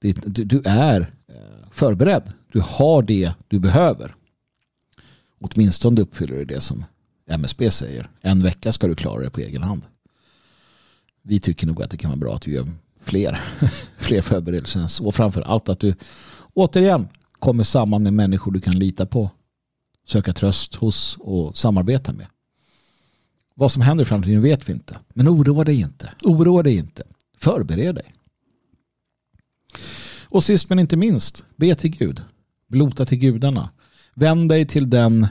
du, du är eh, förberedd. Du har det du behöver. Åtminstone uppfyller du det som MSB säger. En vecka ska du klara det på egen hand vi tycker nog att det kan vara bra att du gör fler, fler förberedelser än så. Framför allt att du återigen kommer samman med människor du kan lita på, söka tröst hos och samarbeta med. Vad som händer i framtiden vet vi inte. Men oroa dig inte. Oroa dig inte. Förbered dig. Och sist men inte minst, be till Gud. Blota till gudarna. Vänd dig till den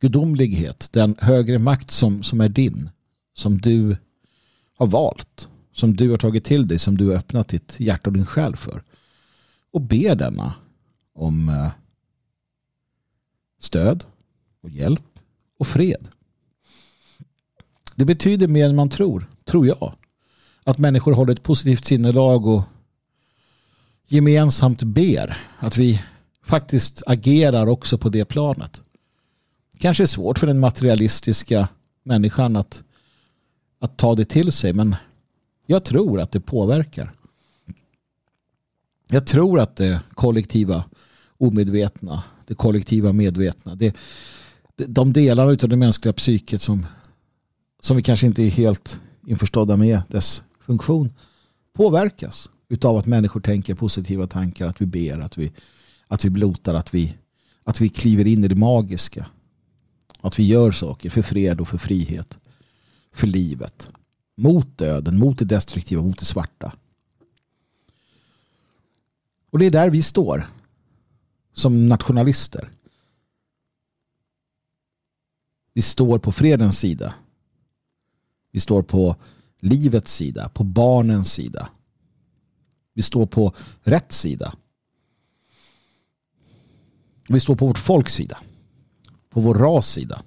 gudomlighet, den högre makt som, som är din. Som du har valt. Som du har tagit till dig, som du har öppnat ditt hjärta och din själ för. Och be denna om eh, stöd och hjälp och fred. Det betyder mer än man tror, tror jag. Att människor håller ett positivt sinnelag och gemensamt ber. Att vi faktiskt agerar också på det planet. Kanske är svårt för den materialistiska människan att, att ta det till sig men jag tror att det påverkar. Jag tror att det kollektiva omedvetna, det kollektiva medvetna, det, de delar av det mänskliga psyket som, som vi kanske inte är helt införstådda med dess funktion påverkas utav att människor tänker positiva tankar, att vi ber, att vi, att vi blotar, att vi, att vi kliver in i det magiska. Att vi gör saker för fred och för frihet. För livet. Mot döden, mot det destruktiva, mot det svarta. Och det är där vi står. Som nationalister. Vi står på fredens sida. Vi står på livets sida, på barnens sida. Vi står på rätt sida. Vi står på vårt folks sida. På vår ras sida.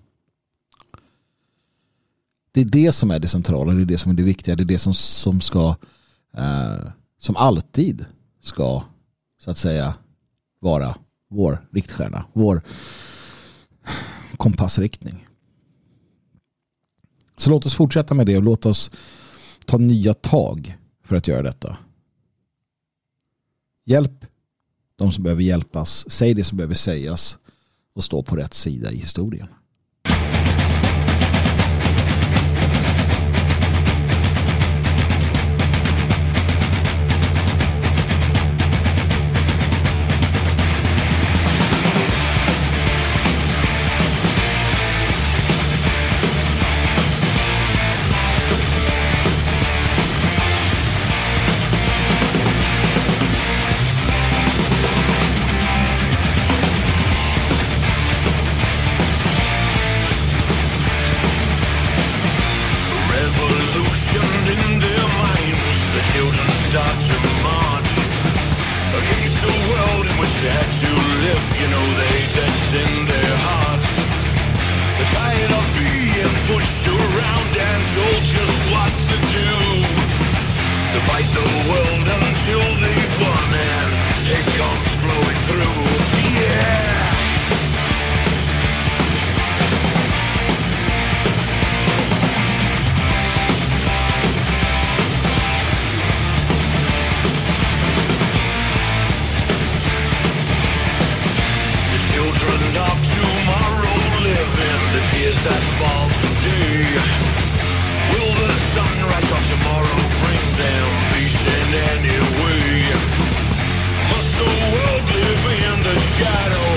Det är det som är det centrala, det är det som är det viktiga, det är det som, som ska eh, som alltid ska så att säga vara vår riktstjärna, vår kompassriktning. Så låt oss fortsätta med det och låt oss ta nya tag för att göra detta. Hjälp de som behöver hjälpas. Säg det som behöver sägas och stå på rätt sida i historien. that fall today? Will the sunrise of tomorrow bring them peace in any way? Must the world live in the shadow?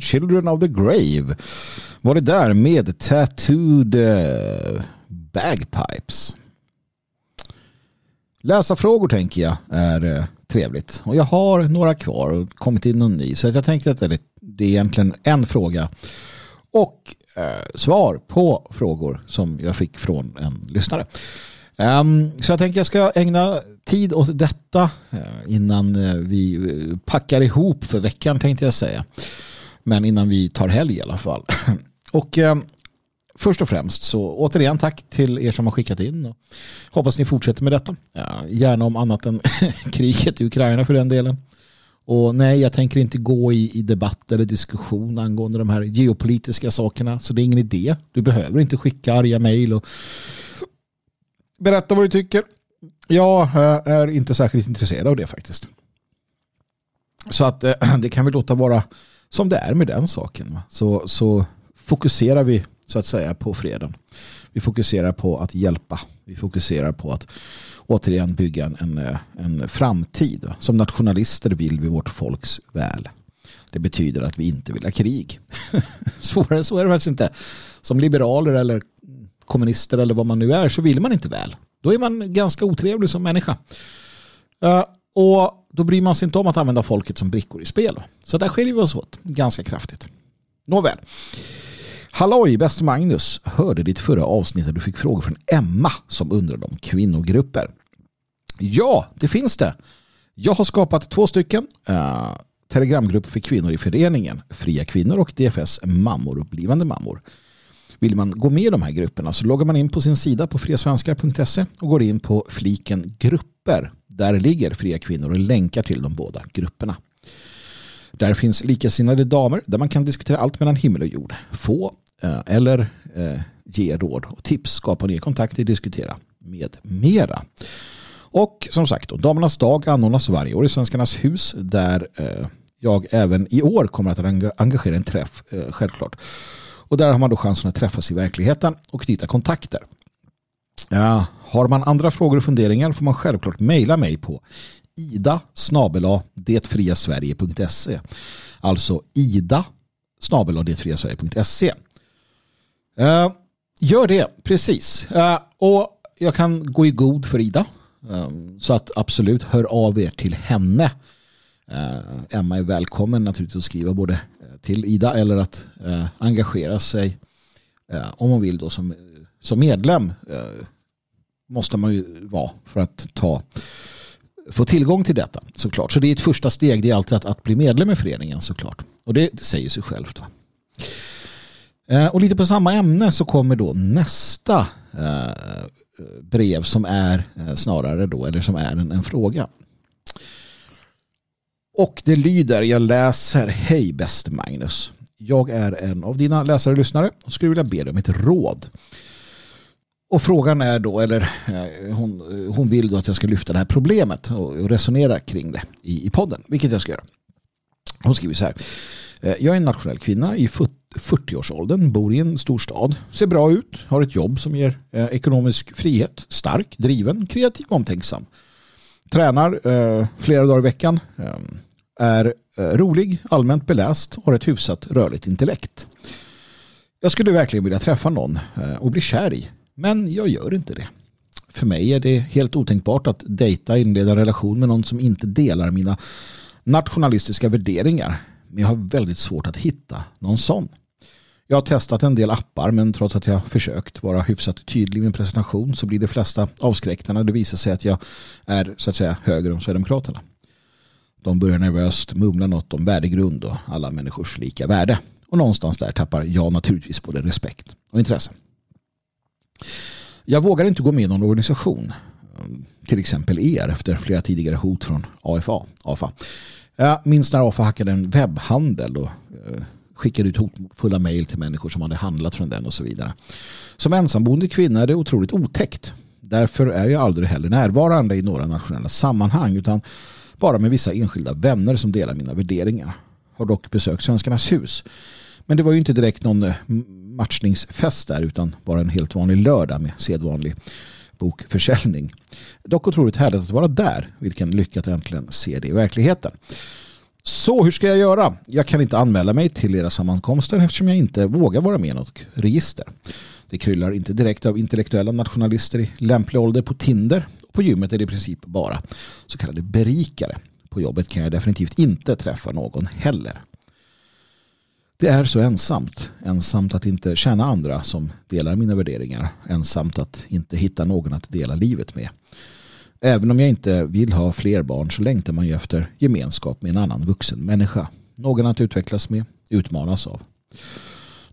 Children of the Grave var det där med Tattooed eh, Bagpipes. Läsa frågor tänker jag är eh, trevligt. Och jag har några kvar och kommit in någon ny. Så jag tänkte att det är, är egentligen en fråga och eh, svar på frågor som jag fick från en lyssnare. Um, så jag tänker att jag ska ägna tid åt detta eh, innan vi packar ihop för veckan tänkte jag säga. Men innan vi tar helg i alla fall. och eh, först och främst så återigen tack till er som har skickat in. Och hoppas ni fortsätter med detta. Ja, gärna om annat än kriget i Ukraina för den delen. Och nej, jag tänker inte gå i, i debatt eller diskussion angående de här geopolitiska sakerna. Så det är ingen idé. Du behöver inte skicka arga mejl och berätta vad du tycker. Jag eh, är inte särskilt intresserad av det faktiskt. Så att eh, det kan vi låta vara som det är med den saken. Så, så fokuserar vi så att säga på freden. Vi fokuserar på att hjälpa. Vi fokuserar på att återigen bygga en, en, en framtid. Som nationalister vill vi vårt folks väl. Det betyder att vi inte vill ha krig. Svårare så är det faktiskt inte. Som liberaler eller kommunister eller vad man nu är så vill man inte väl. Då är man ganska otrevlig som människa. Uh, och då bryr man sig inte om att använda folket som brickor i spel. Så där skiljer vi oss åt ganska kraftigt. Nåväl. Halloj, bäste Magnus. Hörde ditt förra avsnitt där du fick frågor från Emma som undrade om kvinnogrupper. Ja, det finns det. Jag har skapat två stycken Eh, telegramgrupper för kvinnor i föreningen Fria kvinnor och DFS mammor och blivande mammor. Vill man gå med i de här grupperna så loggar man in på sin sida på friasvenskar.se och går in på fliken grupper. Där ligger Fria kvinnor och länkar till de båda grupperna. Där finns likasinnade damer där man kan diskutera allt mellan himmel och jord. Få eh, eller eh, ge råd och tips, skapa nya kontakter, diskutera med mera. Och som sagt, då, Damernas dag anordnas varje år i Svenskarnas hus där eh, jag även i år kommer att engagera en träff, eh, självklart. Och där har man då chansen att träffas i verkligheten och knyta kontakter. Ja, har man andra frågor och funderingar får man självklart mejla mig på ida snabela detfriasverige.se Alltså ida snabela detfriasverige.se eh, Gör det, precis. Eh, och jag kan gå i god för Ida. Eh, så att absolut hör av er till henne. Emma är välkommen naturligtvis att skriva både till Ida eller att engagera sig om hon vill då som, som medlem måste man ju vara för att ta få tillgång till detta såklart. Så det är ett första steg, det är alltid att, att bli medlem i föreningen såklart. Och det, det säger sig självt. Va? Eh, och lite på samma ämne så kommer då nästa eh, brev som är eh, snarare då, eller som är en, en fråga. Och det lyder, jag läser, hej bäste Magnus. Jag är en av dina läsare och lyssnare och skulle vilja be dig om ett råd. Och frågan är då, eller eh, hon, hon vill då att jag ska lyfta det här problemet och resonera kring det i, i podden, vilket jag ska göra. Hon skriver så här. Eh, jag är en nationell kvinna i 40-årsåldern, bor i en storstad, ser bra ut, har ett jobb som ger eh, ekonomisk frihet, stark, driven, kreativ, och omtänksam. Tränar flera dagar i veckan, är rolig, allmänt beläst och har ett hyfsat rörligt intellekt. Jag skulle verkligen vilja träffa någon eh, och bli kär i, men jag gör inte det. För mig är det helt otänkbart att dejta inleda en relation med någon som inte delar mina nationalistiska värderingar. Men jag har väldigt svårt att hitta någon sån. Jag har testat en del appar men trots att jag försökt vara hyfsat tydlig i min presentation så blir de flesta avskräckta när det visar sig att jag är så att säga höger om Sverigedemokraterna. De börjar nervöst mumla något om värdegrund och alla människors lika värde. Och någonstans där tappar jag naturligtvis både respekt och intresse. Jag vågar inte gå med i någon organisation. Till exempel er efter flera tidigare hot från AFA. AFA. Jag minns när AFA hackade en webbhandel och eh, skickade ut hotfulla mejl till människor som hade handlat från den och så vidare. Som ensamboende kvinna är det otroligt otäckt. Därför är jag aldrig heller närvarande i några nationella sammanhang utan bara med vissa enskilda vänner som delar mina värderingar. Har dock besökt Svenskarnas hus. Men det var ju inte direkt någon eh, matchningsfest där utan bara en helt vanlig lördag med sedvanlig bokförsäljning. Dock otroligt härligt att vara där. Vilken lycka att äntligen se det i verkligheten. Så hur ska jag göra? Jag kan inte anmäla mig till era sammankomster eftersom jag inte vågar vara med i något register. Det kryllar inte direkt av intellektuella nationalister i lämplig ålder på Tinder På gymmet är det i princip bara så kallade berikare. På jobbet kan jag definitivt inte träffa någon heller. Det är så ensamt. Ensamt att inte känna andra som delar mina värderingar. Ensamt att inte hitta någon att dela livet med. Även om jag inte vill ha fler barn så längtar man ju efter gemenskap med en annan vuxen människa. Någon att utvecklas med, utmanas av.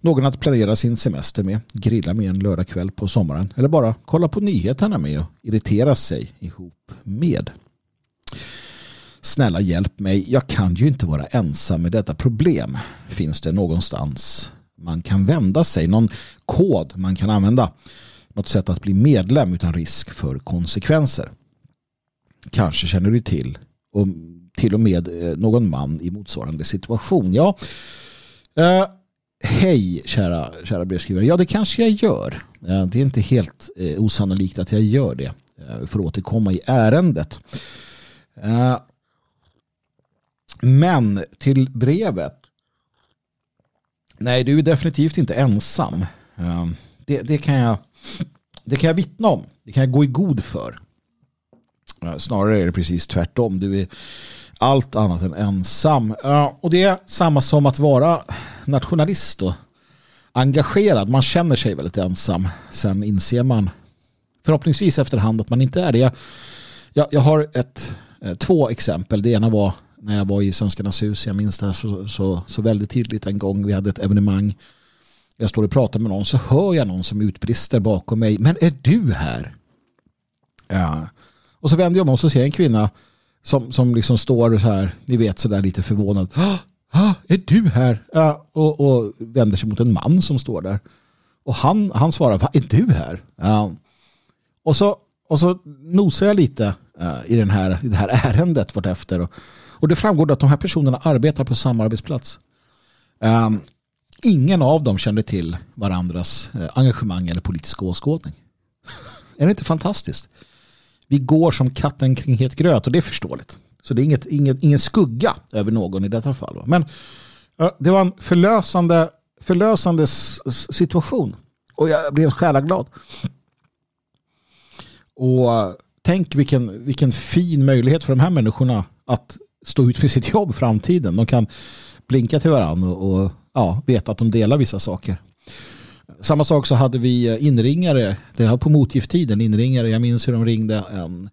Någon att planera sin semester med, grilla med en lördagkväll på sommaren eller bara kolla på nyheterna med och irritera sig ihop med. Snälla hjälp mig, jag kan ju inte vara ensam med detta problem. Finns det någonstans man kan vända sig? Någon kod man kan använda? Något sätt att bli medlem utan risk för konsekvenser? Kanske känner du till och till och med eh, någon man i motsvarande situation. Ja, eh, hej kära, kära brevskrivare. Ja, det kanske jag gör. Eh, det är inte helt eh, osannolikt att jag gör det. Uh, för att återkomma i ärendet. Men till brevet. Nej, du är definitivt inte ensam. Ehm, det, det, kan jag, det kan jag vittna om. Det kan jag gå i god för. Snarare är det precis tvärtom. Du är allt annat än ensam. Och det är samma som att vara nationalist och engagerad. Man känner sig väldigt ensam. Sen inser man förhoppningsvis efterhand att man inte är det. Jag, jag har ett, eh, två exempel. Det ena var när jag var i Svenskarnas hus. Jag minns det här så, så, så väldigt tydligt en gång. Vi hade ett evenemang. Jag står och pratar med någon så hör jag någon som utbrister bakom mig. Men är du här? Ja. Och så vänder jag mig och så ser jag en kvinna som, som liksom står så här, ni vet sådär lite förvånad. Ah, ah, är du här? Ja, och, och vänder sig mot en man som står där. Och han, han svarar, vad är du här? Ja. Och, så, och så nosar jag lite uh, i, den här, i det här ärendet vartefter. Och, och det framgår att de här personerna arbetar på samma arbetsplats. Um, ingen av dem kände till varandras eh, engagemang eller politiska åskådning. är det inte fantastiskt? Vi går som katten kring het gröt och det är förståeligt. Så det är inget, inget, ingen skugga över någon i detta fall. Men uh, det var en förlösande, förlösande situation. Och jag blev själaglad. Och eh, tänk vilken, vilken fin möjlighet för de här människorna att stå ut med sitt jobb i framtiden. De kan blinka till varandra och, och ja, veta att de delar vissa saker. Samma sak så hade vi eh, inringare, det var på motgifttiden, inringare, jag minns hur de ringde. Ehm,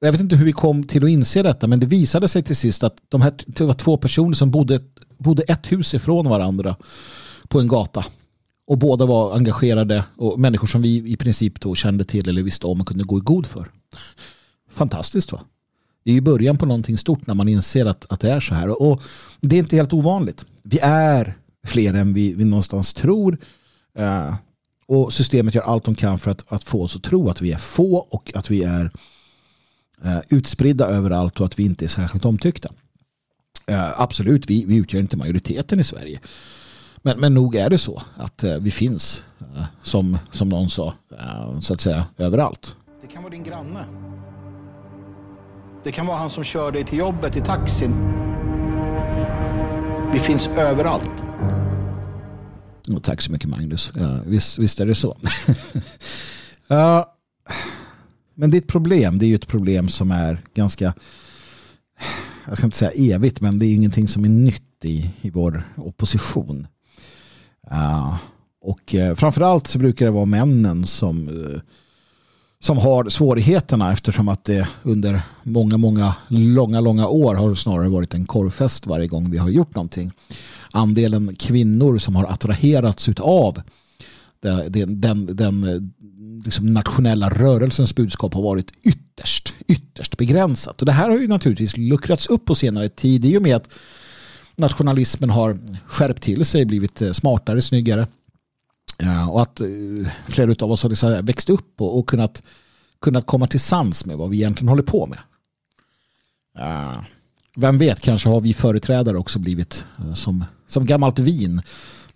jag vet inte hur vi kom till att inse detta, men det visade sig till sist att de här det var två personer som bodde, bodde ett hus ifrån varandra på en gata. Och båda var engagerade och människor som vi i princip då kände till eller visste om och kunde gå i god för. Fantastiskt va? Det är ju början på någonting stort när man inser att, att det är så här. Och det är inte helt ovanligt. Vi är fler än vi, vi någonstans tror. Uh, och systemet gör allt de kan för att, att få oss att tro att vi är få och att vi är uh, utspridda överallt och att vi inte är särskilt omtyckta. Uh, absolut, vi, vi utgör inte majoriteten i Sverige. Men, men nog är det så att vi finns, som, som någon sa, så att säga överallt. Det kan vara din granne. Det kan vara han som kör dig till jobbet i taxin. Vi finns överallt. Oh, tack så mycket Magnus. Ja, visst, visst är det så. ja, men ditt problem, det är ju ett problem som är ganska, jag ska inte säga evigt, men det är ingenting som är nytt i, i vår opposition. Uh, och uh, framförallt så brukar det vara männen som uh, som har svårigheterna eftersom att det under många, många, långa, långa år har snarare varit en korvfest varje gång vi har gjort någonting. Andelen kvinnor som har attraherats av den, den, den liksom nationella rörelsens budskap har varit ytterst, ytterst begränsat. Och det här har ju naturligtvis luckrats upp på senare tid i och med att nationalismen har skärpt till sig, blivit eh, smartare, snyggare och att eh, flera av oss har liksom växt upp och, och kunnat, kunnat komma till sans med vad vi egentligen håller på med. Vem vet, kanske har vi företrädare också blivit eh, som, som gammalt vin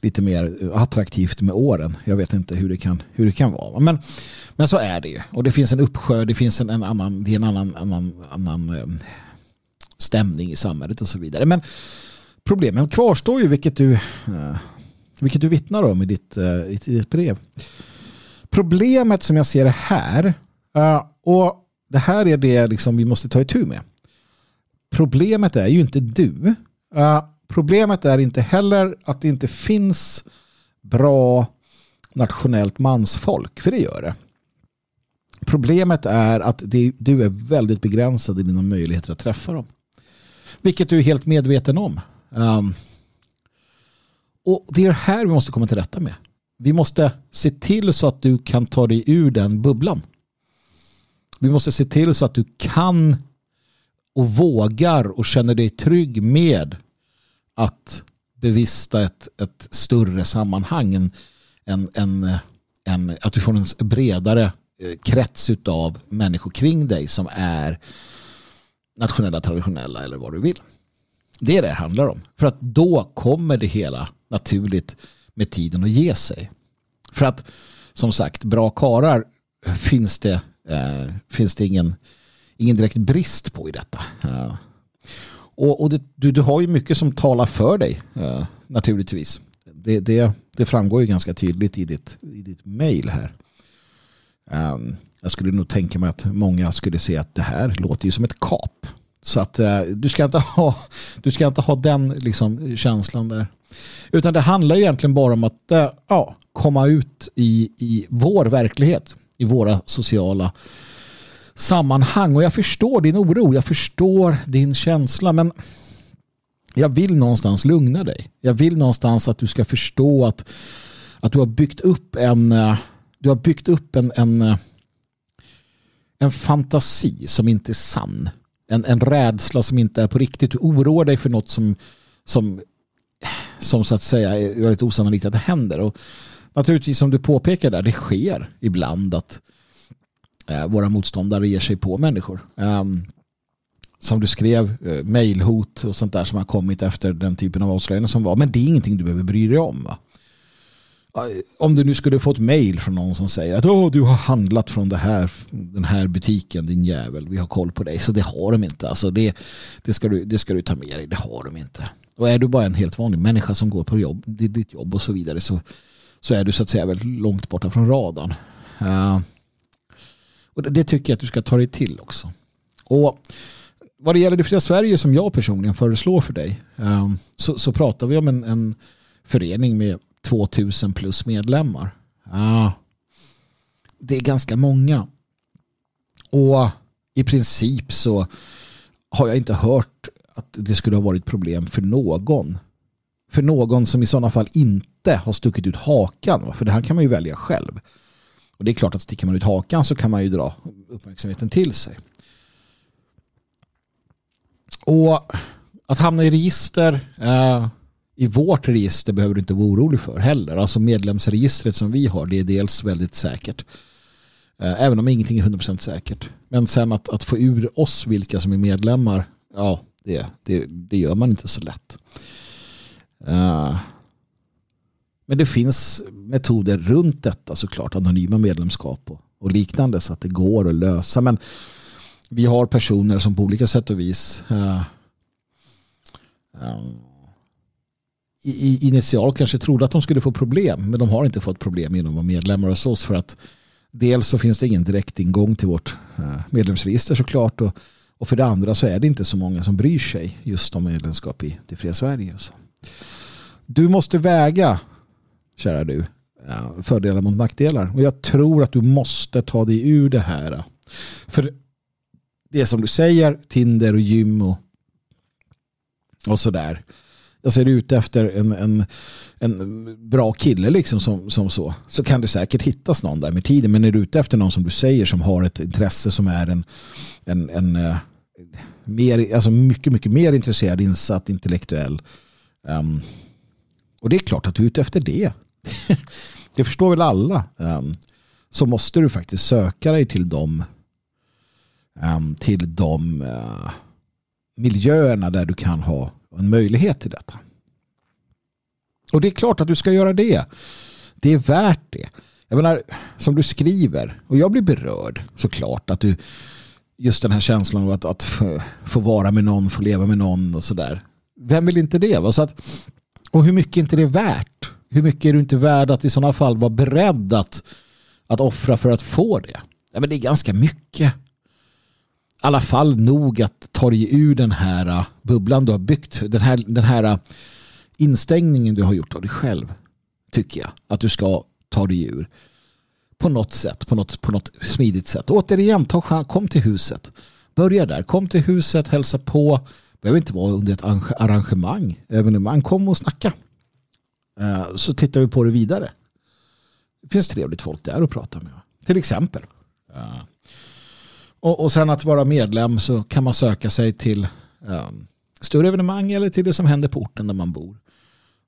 lite mer attraktivt med åren. Jag vet inte hur det kan, hur det kan vara. Men, men så är det ju. Och det finns en uppsjö, det finns en, en annan, det är en annan, annan, annan eh, stämning i samhället och så vidare. Men problemen kvarstår ju, vilket du vilket du vittnar om eh, i ditt, i ditt brev. Problemet som jag ser det här, eh, och det här är det liksom vi måste ta itu med. Problemet är ju inte du. Eh, problemet är inte heller att det inte finns bra nationellt mansfolk, för det gör det. Problemet är att det, du är väldigt begränsad i dina möjligheter att träffa dem. Vilket du är helt medveten om. Um, och det är det här vi måste komma till rätta med. Vi måste se till så att du kan ta dig ur den bubblan. Vi måste se till så att du kan och vågar och känner dig trygg med att bevista ett, ett större sammanhang. En, en, en, en, att du får en bredare eh, krets av människor kring dig som är nationella, traditionella eller vad du vill. Det är det det handlar om. För att då kommer det hela naturligt med tiden att ge sig. För att som sagt, bra karar finns det, eh, finns det ingen, ingen direkt brist på i detta. Eh, och, och det, du, du har ju mycket som talar för dig eh, naturligtvis. Det, det, det, framgår ju ganska tydligt i ditt, i ditt mail här. Ehm, jag skulle nog tänka mig att många skulle se att det här låter ju som ett kap. Så att eh, du, ska inte ha, du ska inte ha den liksom, känslan där. Utan det handlar egentligen bara om att eh, ja, komma ut i, i vår verklighet. I våra sociala sammanhang. Och jag förstår din oro, jag förstår din känsla. Men jag vill någonstans lugna dig. Jag vill någonstans att du ska förstå att, att du har byggt upp en eh, du har byggt upp en, en, eh, en fantasi som inte är sann. En, en rädsla som inte är på riktigt. Du oroar dig för något som, som, som så att säga är väldigt osannolikt att det händer. Och naturligtvis som du påpekar där, det sker ibland att eh, våra motståndare ger sig på människor. Ehm, som du skrev, eh, mejlhot och sånt där som har kommit efter den typen av avslöjanden som var. Men det är ingenting du behöver bry dig om. Va? Eh, om du nu skulle få ett mejl från någon som säger att Åh, du har handlat från det här, den här butiken, din jävel, vi har koll på dig. Så det har de inte. Alltså det, det, ska du, det ska du ta med dig, det har de inte. Och är du bara en helt vanlig människa som går på jobb, ditt jobb och så vidare så, så är du så att säga väldigt långt borta från radarn. Uh, och det, det tycker jag att du ska ta dig till också. Och vad det gäller det fria Sverige som jag personligen föreslår för dig uh, så, så, pratar vi om en, en förening med 2000 plus medlemmar. Uh, det är ganska många. Och i princip så har jag inte hört att det skulle ha varit problem för någon. För någon som i sådana fall inte har stuckit ut hakan. För det här kan man ju välja själv. Och det är klart att sticker man ut hakan så kan man ju dra uppmärksamheten till sig. Och att hamna i register, eh, i vårt register behöver du inte vara orolig för heller. Alltså medlemsregistret som vi har, det är dels väldigt säkert. Eh, även om ingenting är 100% säkert. Men sen att, att få ur oss vilka som är medlemmar, ja, det, det, det gör man inte så lätt. Uh, men det finns metoder runt detta såklart, anonyma medlemskap och, och liknande så att det går att lösa. Men vi har personer som på olika sätt och vis uh, uh, i, initialt kanske trodde att de skulle få problem men de har inte fått problem genom att vara medlemmar hos oss för att dels så finns det ingen direktingång till vårt uh, medlemsregister såklart och, och för det andra så är det inte så många som bryr sig just om medlemskap i det fria Sverige. Så. Du måste väga, kära du, fördelar mot nackdelar. Och jag tror att du måste ta dig ur det här. För det är som du säger, Tinder och gym och, och sådär. Jag ser ute efter en, en, en bra kille liksom som, som så. Så kan det säkert hittas någon där med tiden. Men är du ute efter någon som du säger som har ett intresse som är en, en, en eh, mer, alltså mycket, mycket mer intresserad, insatt, intellektuell. Um, och det är klart att du är ute efter det. det förstår väl alla. Um, så måste du faktiskt söka dig till dem um, till de uh, miljöerna där du kan ha en möjlighet till detta. Och det är klart att du ska göra det. Det är värt det. Jag menar, som du skriver, och jag blir berörd såklart att du just den här känslan av att, att få vara med någon, få leva med någon och sådär. Vem vill inte det? Va? Så att, och hur mycket är inte det värt? Hur mycket är du inte värd att i sådana fall vara beredd att, att offra för att få det? Ja, men det är ganska mycket alla fall nog att ta dig ur den här äh, bubblan du har byggt. Den här, den här äh, instängningen du har gjort av dig själv. Tycker jag att du ska ta dig ur. På något sätt, på något, på något smidigt sätt. Återigen, ta, kom till huset. Börja där, kom till huset, hälsa på. Det behöver inte vara under ett arrangemang, evenemang. Kom och snacka. Äh, så tittar vi på det vidare. Det finns trevligt folk där att prata med. Till exempel. Ja och, och sen att vara medlem så kan man söka sig till um, större evenemang eller till det som händer på orten där man bor.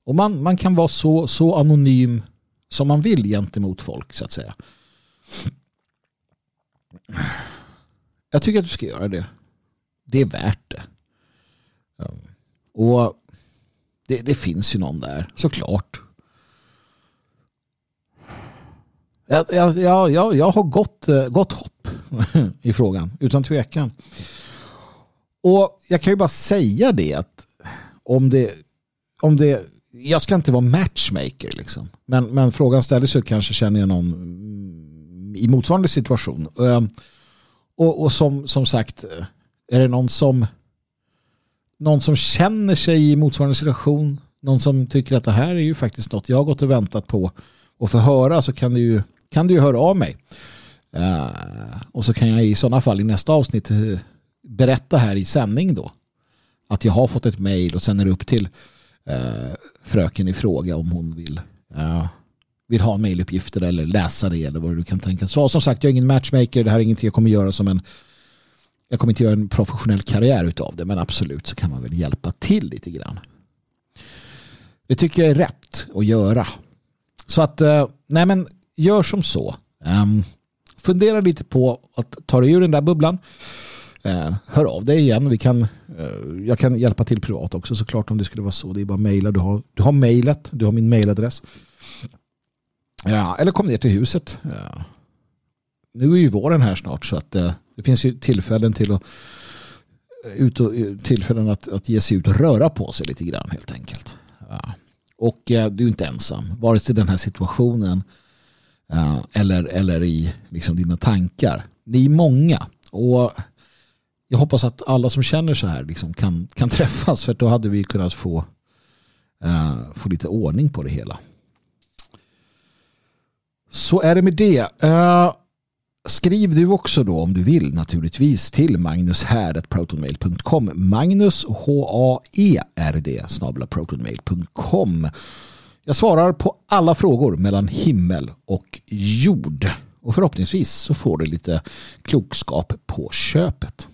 Och man, man kan vara så, så anonym som man vill gentemot folk så att säga. Jag tycker att du ska göra det. Det är värt det. Ehm, och det, det finns ju någon där, såklart. Jag, jag, jag, jag har gott, eh, gott hopp i frågan, utan tvekan. Och jag kan ju bara säga det att om det, om det jag ska inte vara matchmaker liksom. Men, men frågan ställdes ju kanske känner jag någon mm, i motsvarande situation. Ehm, och, och som, som sagt, eh, är det någon som någon som känner sig i motsvarande situation, någon som tycker att det här är ju faktiskt något jag har gått och väntat på och få höra så kan du ju, kan du ju höra av mig. Uh, och så kan jag i sådana fall i nästa avsnitt uh, berätta här i sändning då att jag har fått ett mejl och sen är det upp till uh, fröken i fråga om hon vill vill ha mejluppgifter eller läsa det eller vad du kan tänka. Så som sagt, jag är ingen matchmaker. Det här är ingenting jag kommer göra som en jag kommer inte göra en professionell karriär utav det men absolut så kan man väl hjälpa till lite grann. Det tycker jag är rätt att göra. Så att, nej men gör som så. Um, fundera lite på att ta dig ur den där bubblan. Eh, hör av dig igen. Vi kan, eh, jag kan hjälpa till privat också såklart om det skulle vara så. Det är bara mejla. Du har, du har mejlet. Du har min mejladress. Ja, eller kom ner till huset. Ja. Nu är ju våren här snart så att eh, det finns ju tillfällen till att eh, ut och, eh, tillfällen att, att ge sig ut och röra på sig lite grann helt enkelt. Ja. Och eh, du är inte ensam, vare sig den här situationen Eh, eller, eller i liksom, dina tankar. Ni är många och jag hoppas att alla som känner så här liksom, kan, kan träffas för då hade vi kunnat få, uh, få lite ordning på det hela. Så är det med det. Uh, Skriv du också då om du vill naturligtvis till magnushärd.protonmail.com Magnus H-A-E-R-D protonmail.com jag svarar på alla frågor mellan himmel och jord. Och förhoppningsvis så får du lite klokskap på köpet.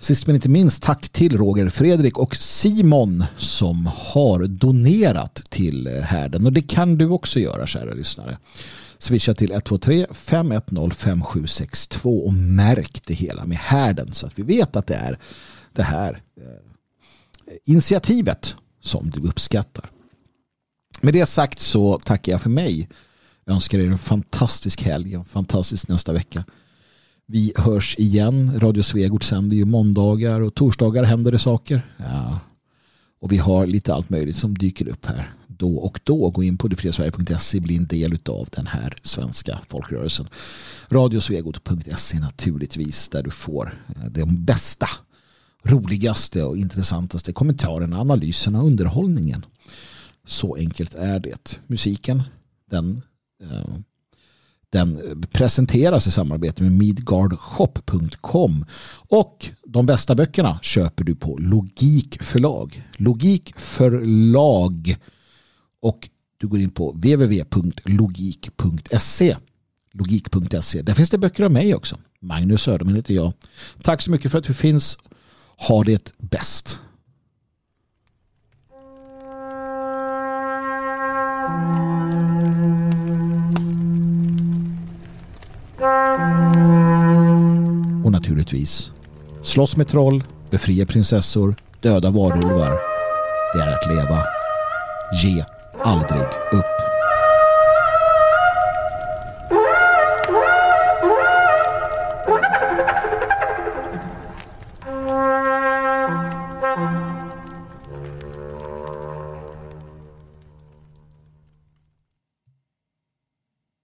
Sist men inte minst tack till Roger Fredrik och Simon som har donerat till härden. Och det kan du också göra kära lyssnare. Swisha till 123 510 5762 och märk det hela med härden så att vi vet att det är det här eh, initiativet som du uppskattar. Med det sagt så tackar jag för mig. Jag önskar er en fantastisk helg, en fantastisk nästa vecka. Vi hörs igen. Radio Svegot sänder ju måndagar och torsdagar händer det saker. Ja. Och vi har lite allt möjligt som dyker upp här då och då. Gå in på detfriasverige.se bli en del av den här svenska folkrörelsen. Radiosvegot.se naturligtvis där du får eh, de bästa, roligaste och intressantaste kommentarerna, analyserna och underhållningen. Så enkelt är det. Musiken, den, eh, den presenteras i samarbete med midgardshop.com och de bästa böckerna köper du på Logik förlag. Logik förlag och du går in på www.logik.se logik.se. Där finns det böcker av mig också. Magnus Söderman heter jag. Tack så mycket för att du finns. Ha det bäst. Och naturligtvis slåss med troll, befria prinsessor, döda varulvar. Det är att leva. Ge aldrig upp.